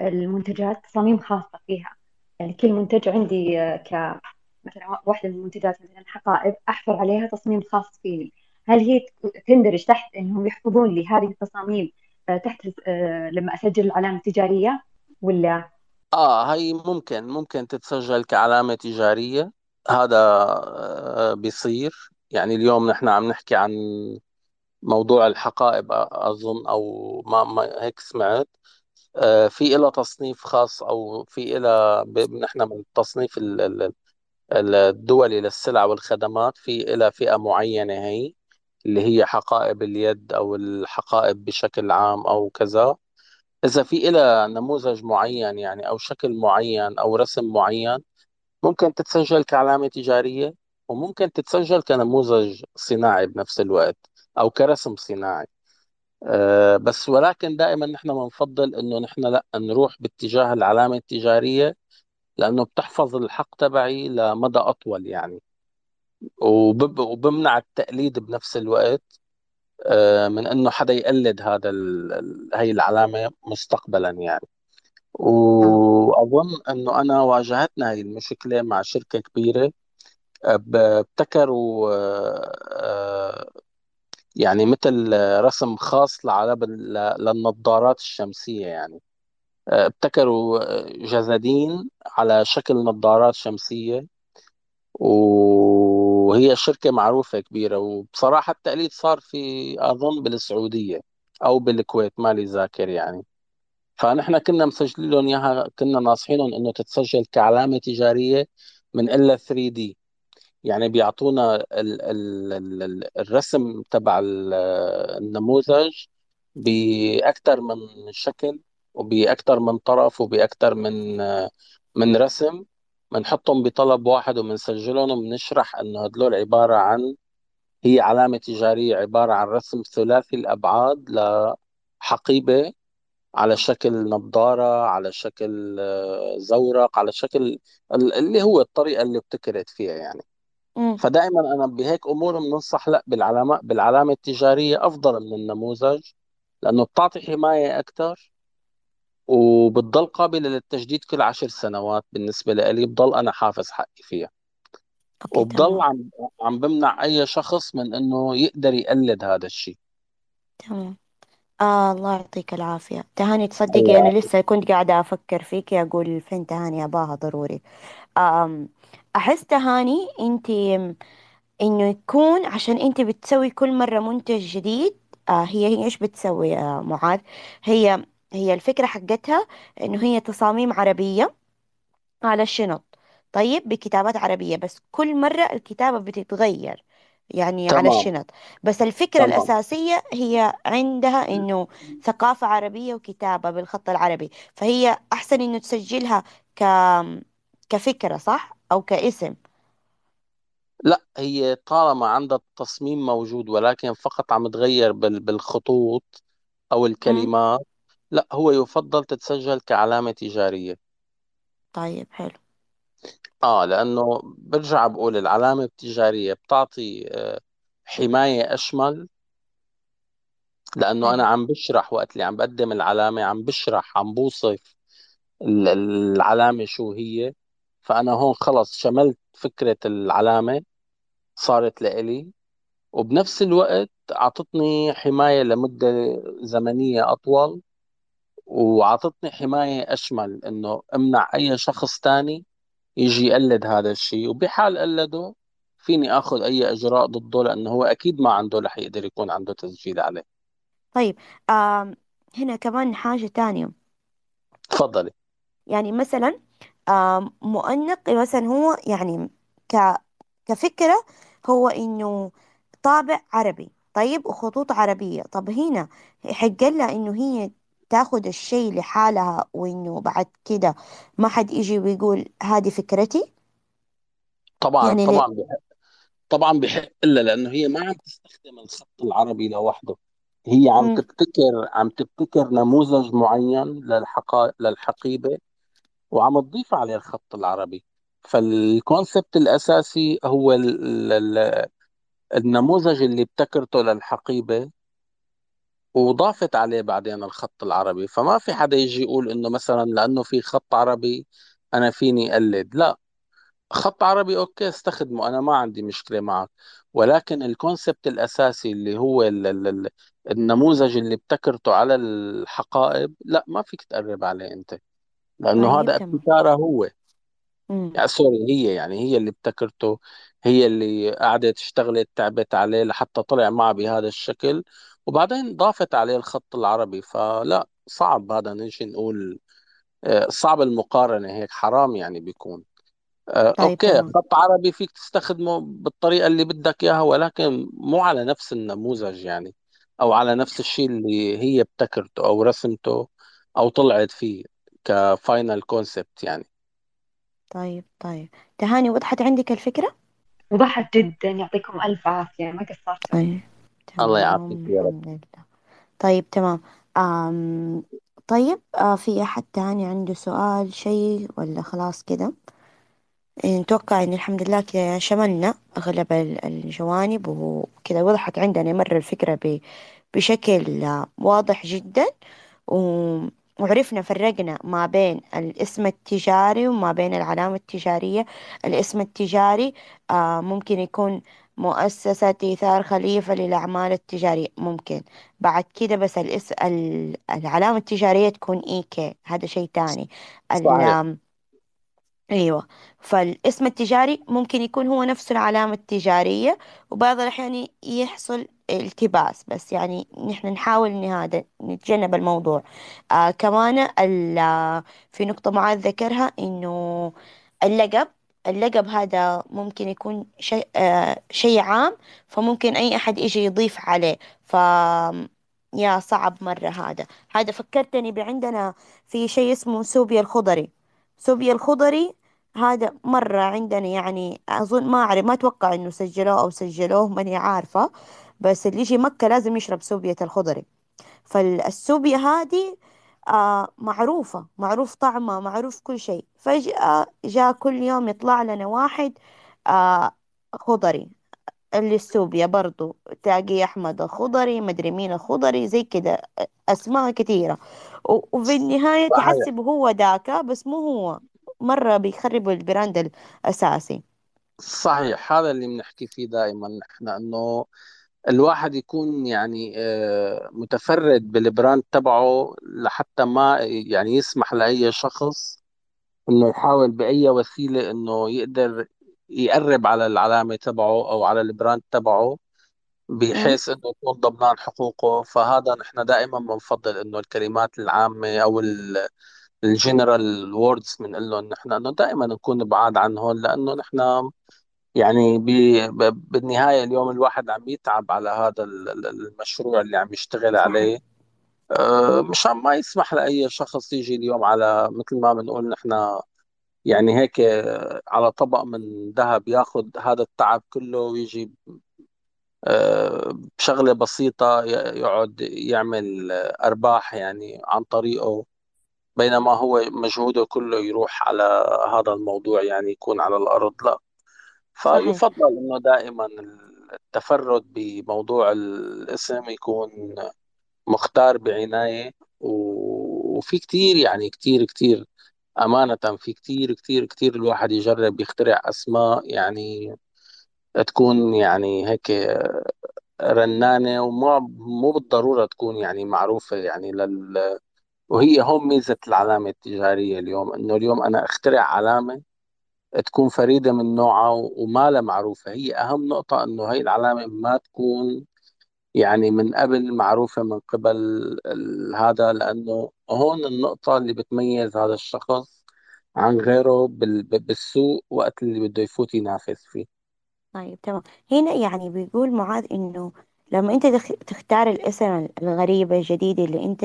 المنتجات تصاميم خاصة فيها. يعني كل منتج عندي ك مثلا واحدة من المنتجات مثلا حقائب أحفر عليها تصميم خاص فيني. هل هي تندرج تحت إنهم يحفظون لي هذه التصاميم آه، تحت آه، لما أسجل العلامة التجارية ولا؟ آه هي ممكن ممكن تتسجل كعلامة تجارية. هذا آه، بيصير. يعني اليوم نحن عم نحكي عن موضوع الحقائب أظن أو ما, ما هيك سمعت. في إلى تصنيف خاص أو في إلى نحن من التصنيف ال- ال- ال- الدولي للسلع والخدمات. في إلى فئة معينة هي. اللي هي حقائب اليد أو الحقائب بشكل عام أو كذا. إذا في إلى نموذج معين يعني أو شكل معين أو رسم معين ممكن تتسجل كعلامة تجارية وممكن تتسجل كنموذج صناعي بنفس الوقت أو كرسم صناعي. أه بس ولكن دائما نحن بنفضل إنه نحن لأ نروح باتجاه العلامة التجارية لأنه بتحفظ الحق تبعي لمدى أطول يعني. وبمنع التقليد بنفس الوقت أه من إنه حدا يقلد هذا هي العلامة مستقبلا يعني. و... وأظن أنه أنا واجهتنا هذه المشكلة مع شركة كبيرة آه، ابتكروا آه، آه، يعني مثل رسم خاص لعلب للنظارات الشمسية يعني. آه، ابتكروا آه، جزادين على شكل نظارات شمسية وهي شركة معروفة كبيرة وبصراحة التقليد صار في أظن بالسعودية أو بالكويت مالي ذاكر يعني. فنحن كنا مسجلين لهم إياها كنا ناصحينهم إنه تتسجل كعلامة تجارية من إلا 3D يعني بيعطونا ال ال ال الرسم تبع ال- النموذج بأكثر من شكل وبأكثر من طرف وبأكثر من من رسم. بنحطهم بطلب واحد وبنسجلهم وبنشرح إنه هدول عبارة عن هي علامة تجارية عبارة عن رسم ثلاثي الأبعاد لحقيبة على شكل نظارة على شكل آه، زورق على شكل ال- اللي هو الطريقة اللي ابتكرت فيها يعني. فدائما أنا بهيك أمور بننصح لا بالعلامه بالعلامة التجارية أفضل من النموذج لأنه بتعطي حماية أكثر وبتضل قابلة للتجديد كل عشر سنوات بالنسبة لي بضل أنا حافظ حقي فيها. أوكي وبضل تمام. عم عم بمنع أي شخص من إنه يقدر يقلد هذا الشيء تمام. آه الله يعطيك العافية. تهاني تصدقي أنا لسه كنت قاعدة أفكر فيكي أقول فين تهاني؟ أباها ضروري. آم أحس تهاني أنتي إنه يكون عشان أنتي بتسوي كل مرة منتج جديد آه هي هي إيش بتسوي يا معاذ؟ هي هي الفكرة حقتها إنه هي تصاميم عربية على الشنط. طيب بكتابات عربية بس كل مرة الكتابة بتتغير يعني على تمام. الشنط. بس الفكرة تمام. الأساسية هي عندها إنه ثقافة عربية وكتابة بالخط العربي. فهي أحسن إنه تسجلها ك كفكرة صح؟ أو كاسم. لا هي طالما عندها التصميم موجود ولكن فقط عم تغير بال- بالخطوط أو مم. الكلمات لا هو يفضل تتسجل كعلامة تجارية. طيب حلو. آه لأنه برجع بقول العلامة التجارية بتعطي آه، حماية أشمل. لأنه أنا عم بشرح وقت اللي عم بقدم العلامة عم بشرح عم بوصف ال- العلامة شو هي. فأنا هون خلص شملت فكرة العلامة صارت لإلي. وبنفس الوقت أعطتني حماية لمدة زمنية أطول. وعطتني حماية أشمل إنه أمنع أي شخص تاني يجي يقلد هذا الشيء. وبحال قلده فيني آخذ أي إجراء ضده لأنه هو أكيد ما عنده رح يقدر يكون عنده تسجيل عليه. طيب آم هنا كمان حاجة تانية. تفضلي. يعني مثلا آم، مؤنق مثلا هو يعني ك كفكرة هو إنه طابع عربي طيب وخطوط عربية. طب هنا حق لها إنه هي تاخد الشيء لحالها وإنه بعد كده ما حد يجي ويقول هذه فكرتي؟ طبعا يعني ليه طبعا بحق طبعا بحق لها لأنه هي ما عم تستخدم الخط العربي لوحده. هي عم مم. تبتكر عم تبتكر نموذج معين للحقا للحقيبة وعم تضيف عليه الخط العربي. فال concept الأساسي هو ال- ال- النموذج اللي ابتكرته للحقيبة وضافت عليه بعدين الخط العربي فما في حدا يجي يقول إنه مثلا لأنه في خط عربي أنا فيني أقلد. لا خط عربي okay استخدمه أنا ما عندي مشكلة معك. ولكن الكونسبت الأساسي اللي هو ال ال ال النموذج اللي ابتكرته على الحقائب لا ما فيك تقرب عليه أنت. لأنه طيب هذا تمام ابتكاره هو. يعني سوري هي يعني هي اللي ابتكرته هي اللي قعدت اشتغلت تعبت عليه لحتى طلع معه بهذا الشكل. وبعدين ضافت عليه الخط العربي فلا صعب هذا نيجي نقول آه، صعب المقارنة هيك حرام يعني بيكون. آه، طيب okay تمام. خط عربي فيك تستخدمه بالطريقة اللي بدك إياها ولكن مو على نفس النموذج يعني أو على نفس الشيء اللي هي ابتكرته أو رسمته أو طلعت فيه ك final concept يعني. طيب طيب. تهاني وضحت عندك الفكرة؟ وضحت جدا يعطيكم ألف عافية ما قصرتوا. طيب. الله يعافيك يا رب. الحمد لله. طيب تمام. آم طيب آه في أحد تاني عنده سؤال شيء ولا خلاص كده؟ إيه، نتوقع إن الحمد لله كده شملنا أغلب ال- الجوانب وكده وضحت عندنا مرة الفكرة ب- بشكل آه، واضح جدا. و وعرفنا فرقنا ما بين الاسم التجاري وما بين العلامة التجارية. الاسم التجاري آه ممكن يكون مؤسسة إيثار خليفة للأعمال التجارية. ممكن. بعد كده بس الاس ال- العلامة التجارية تكون إي كي. هذا شيء تاني صحيح. ال- أيوه. فالاسم التجاري ممكن يكون هو نفسه العلامة التجارية وبعض الأحيان يحصل التباس. بس يعني نحن نحاول إن هذا نتجنب الموضوع. آه كمان ال- في نقطة معاذ ذكرها إنه اللقب اللقب هذا ممكن يكون شيء آه شيء عام فممكن أي أحد يجي يضيف عليه. ف يا صعب مرة هذا. هذا فكرتني بعندنا في شيء اسمه سوبيا الخضري. سوبيا الخضري هذا مرة عندنا يعني أظن ما أعرف ما أتوقع إنه سجلوه أو سجلوه ماني عارفة. بس اللي يجي مكة لازم يشرب سوبيا الخضري. فالسوبيا هذه آه معروفة معروف طعمها معروف كل شيء. فجأة جاء كل يوم يطلع لنا واحد آه خضري. اللي السوبيا برضو تلاقي أحمد الخضري مدري مين الخضري زي كده أسماء كثيرة. وفي النهاية تحسب هو داكا بس مو هو. مرة بيخربوا ال brand الأساسي. صحيح هذا اللي بنحكي فيه دائما نحن إنه الواحد يكون يعني آه، متفرد بال brand تبعه لحتى ما يعني يسمح لأي شخص إنه يحاول بأي وسيلة إنه يقدر يقرب على العلامة تبعه أو على ال brand تبعه؟ بحيث إنه يكون ضمنان حقوقه فهذا نحن دائما بنفضل إنه الكلمات العامة أو ال general words بنقول لهم نحن إنه دائما نكون بعاد عنهم لأنه نحن يعني بي- ب- بالنهاية اليوم الواحد عم يتعب على هذا ال- ال- المشروع اللي عم يشتغل عليه. أه، مشان ما يسمح لأي شخص يجي اليوم على مثل ما بنقول نحن يعني هيك على طبق من ذهب ياخذ هذا التعب كله ويجي بشغلة بسيطة ي- يقعد يعمل أرباح يعني عن طريقه بينما هو مجهوده كله يروح على هذا الموضوع يعني يكون على الأرض. لا. فيفضل إنه دائما التفرد بموضوع الاسم يكون مختار بعناية وفي كتير يعني كتير كتير أمانة في كتير كتير كتير الواحد يجرب يخترع أسماء يعني تكون يعني هيك رنانة ومو مو بالضرورة تكون يعني معروفة يعني لل وهي هون ميزة العلامة التجارية اليوم إنه اليوم أنا أخترع علامة تكون فريدة من نوعها وما لها معروفة. هي أهم نقطة أنه هي العلامة ما تكون يعني من قبل معروفة من قبل هذا لأنه هون النقطة اللي بتميز هذا الشخص عن غيره بال- بالسوق وقت اللي بده يفوت ينافس فيه. طيب تمام. هنا يعني بيقول معاذ إنه لما أنت تخ- تختار الاسم الغريب الجديد اللي أنت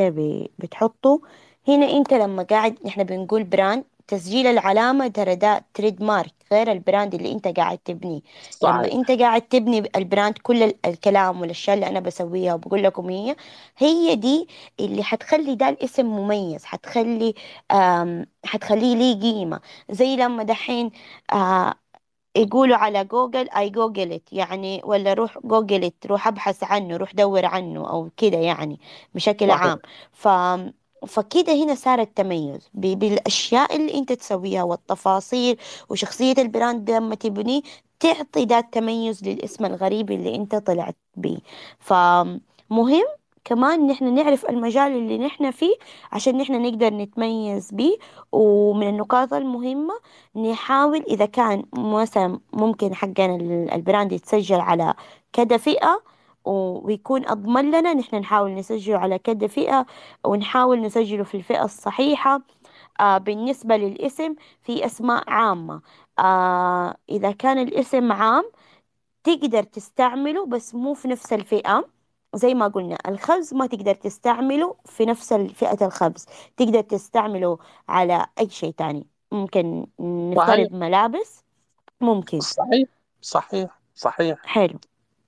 بتحطه هنا أنت لما قاعد إحنا بنقول brand تسجيل العلامة ترى ده trademark غير ال brand اللي انت قاعد تبنيه. لما انت صحيح قاعد تبني ال brand كل ال- الكلام والاشياء اللي أنا بسويها وبقول لكم هي هي دي اللي حتخلي ده الاسم مميز حتخلي آم حتخليه ليه قيمة. زي لما دحين آه، يقولوا على جوجل I Googled يعني ولا روح جوجلت روح أبحث عنه روح دور عنه أو كده يعني بشكل صحيح. عام. ف فكده هنا صار التميز بالأشياء اللي أنت تسويها والتفاصيل وشخصية ال brand لما تبنيه تعطي ده التميز للاسم الغريب اللي أنت طلعت بيه. فمهم كمان نحن نعرف المجال اللي نحن فيه عشان نحن نقدر نتميز بيه ومن النقاط المهمة نحاول إذا كان مثلا ممكن حقنا ال- ال brand يتسجل على كذا فئة ويكون أضمن لنا نحن نحاول نسجله على كذا فئة ونحاول نسجله في الفئة الصحيحة. آه بالنسبة للاسم في أسماء عامة. آه إذا كان الاسم عام تقدر تستعمله بس مو في نفس الفئة. زي ما قلنا الخبز ما تقدر تستعمله في نفس فئة الخبز. تقدر تستعمله على أي شيء تاني. ممكن صحيح. نفترض ملابس. ممكن. صحيح. صحيح. صحيح. حلو.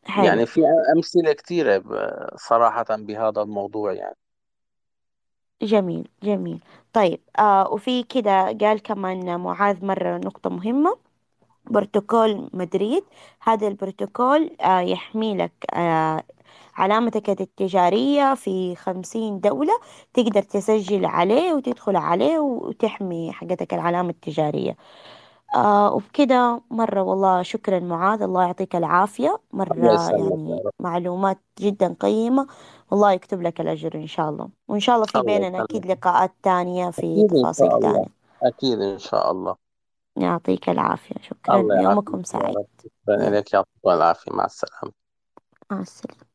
حلو. يعني في أمثلة كثيرة ب- صراحة بهذا الموضوع يعني. جميل جميل. طيب آه وفي كده قال كمان معاذ مرة نقطة مهمة. بروتوكول مدريد هذا البروتوكول آه يحمي لك آه علامتك التجارية في خمسين دولة تقدر تسجل عليه وتدخل عليه وتحمي حقتك العلامة التجارية. آه وبكده مرة والله شكرا معاذ الله يعطيك العافية. الله مرة يسلمك يا يعني رب. معلومات جدا قيمة. والله يكتب لك الأجر إن شاء الله. وإن شاء الله في الله بيننا يسلمك. أكيد لقاءات تانية في أكيد إن تفاصيل شاء الله. تانية. أكيد إن شاء الله. يعطيك العافية. شكرا. الله يعافيك يومكم يا سعيد. رب شكرا يلا إليك. يعطيك العافية. مع السلامة. مع السلامة.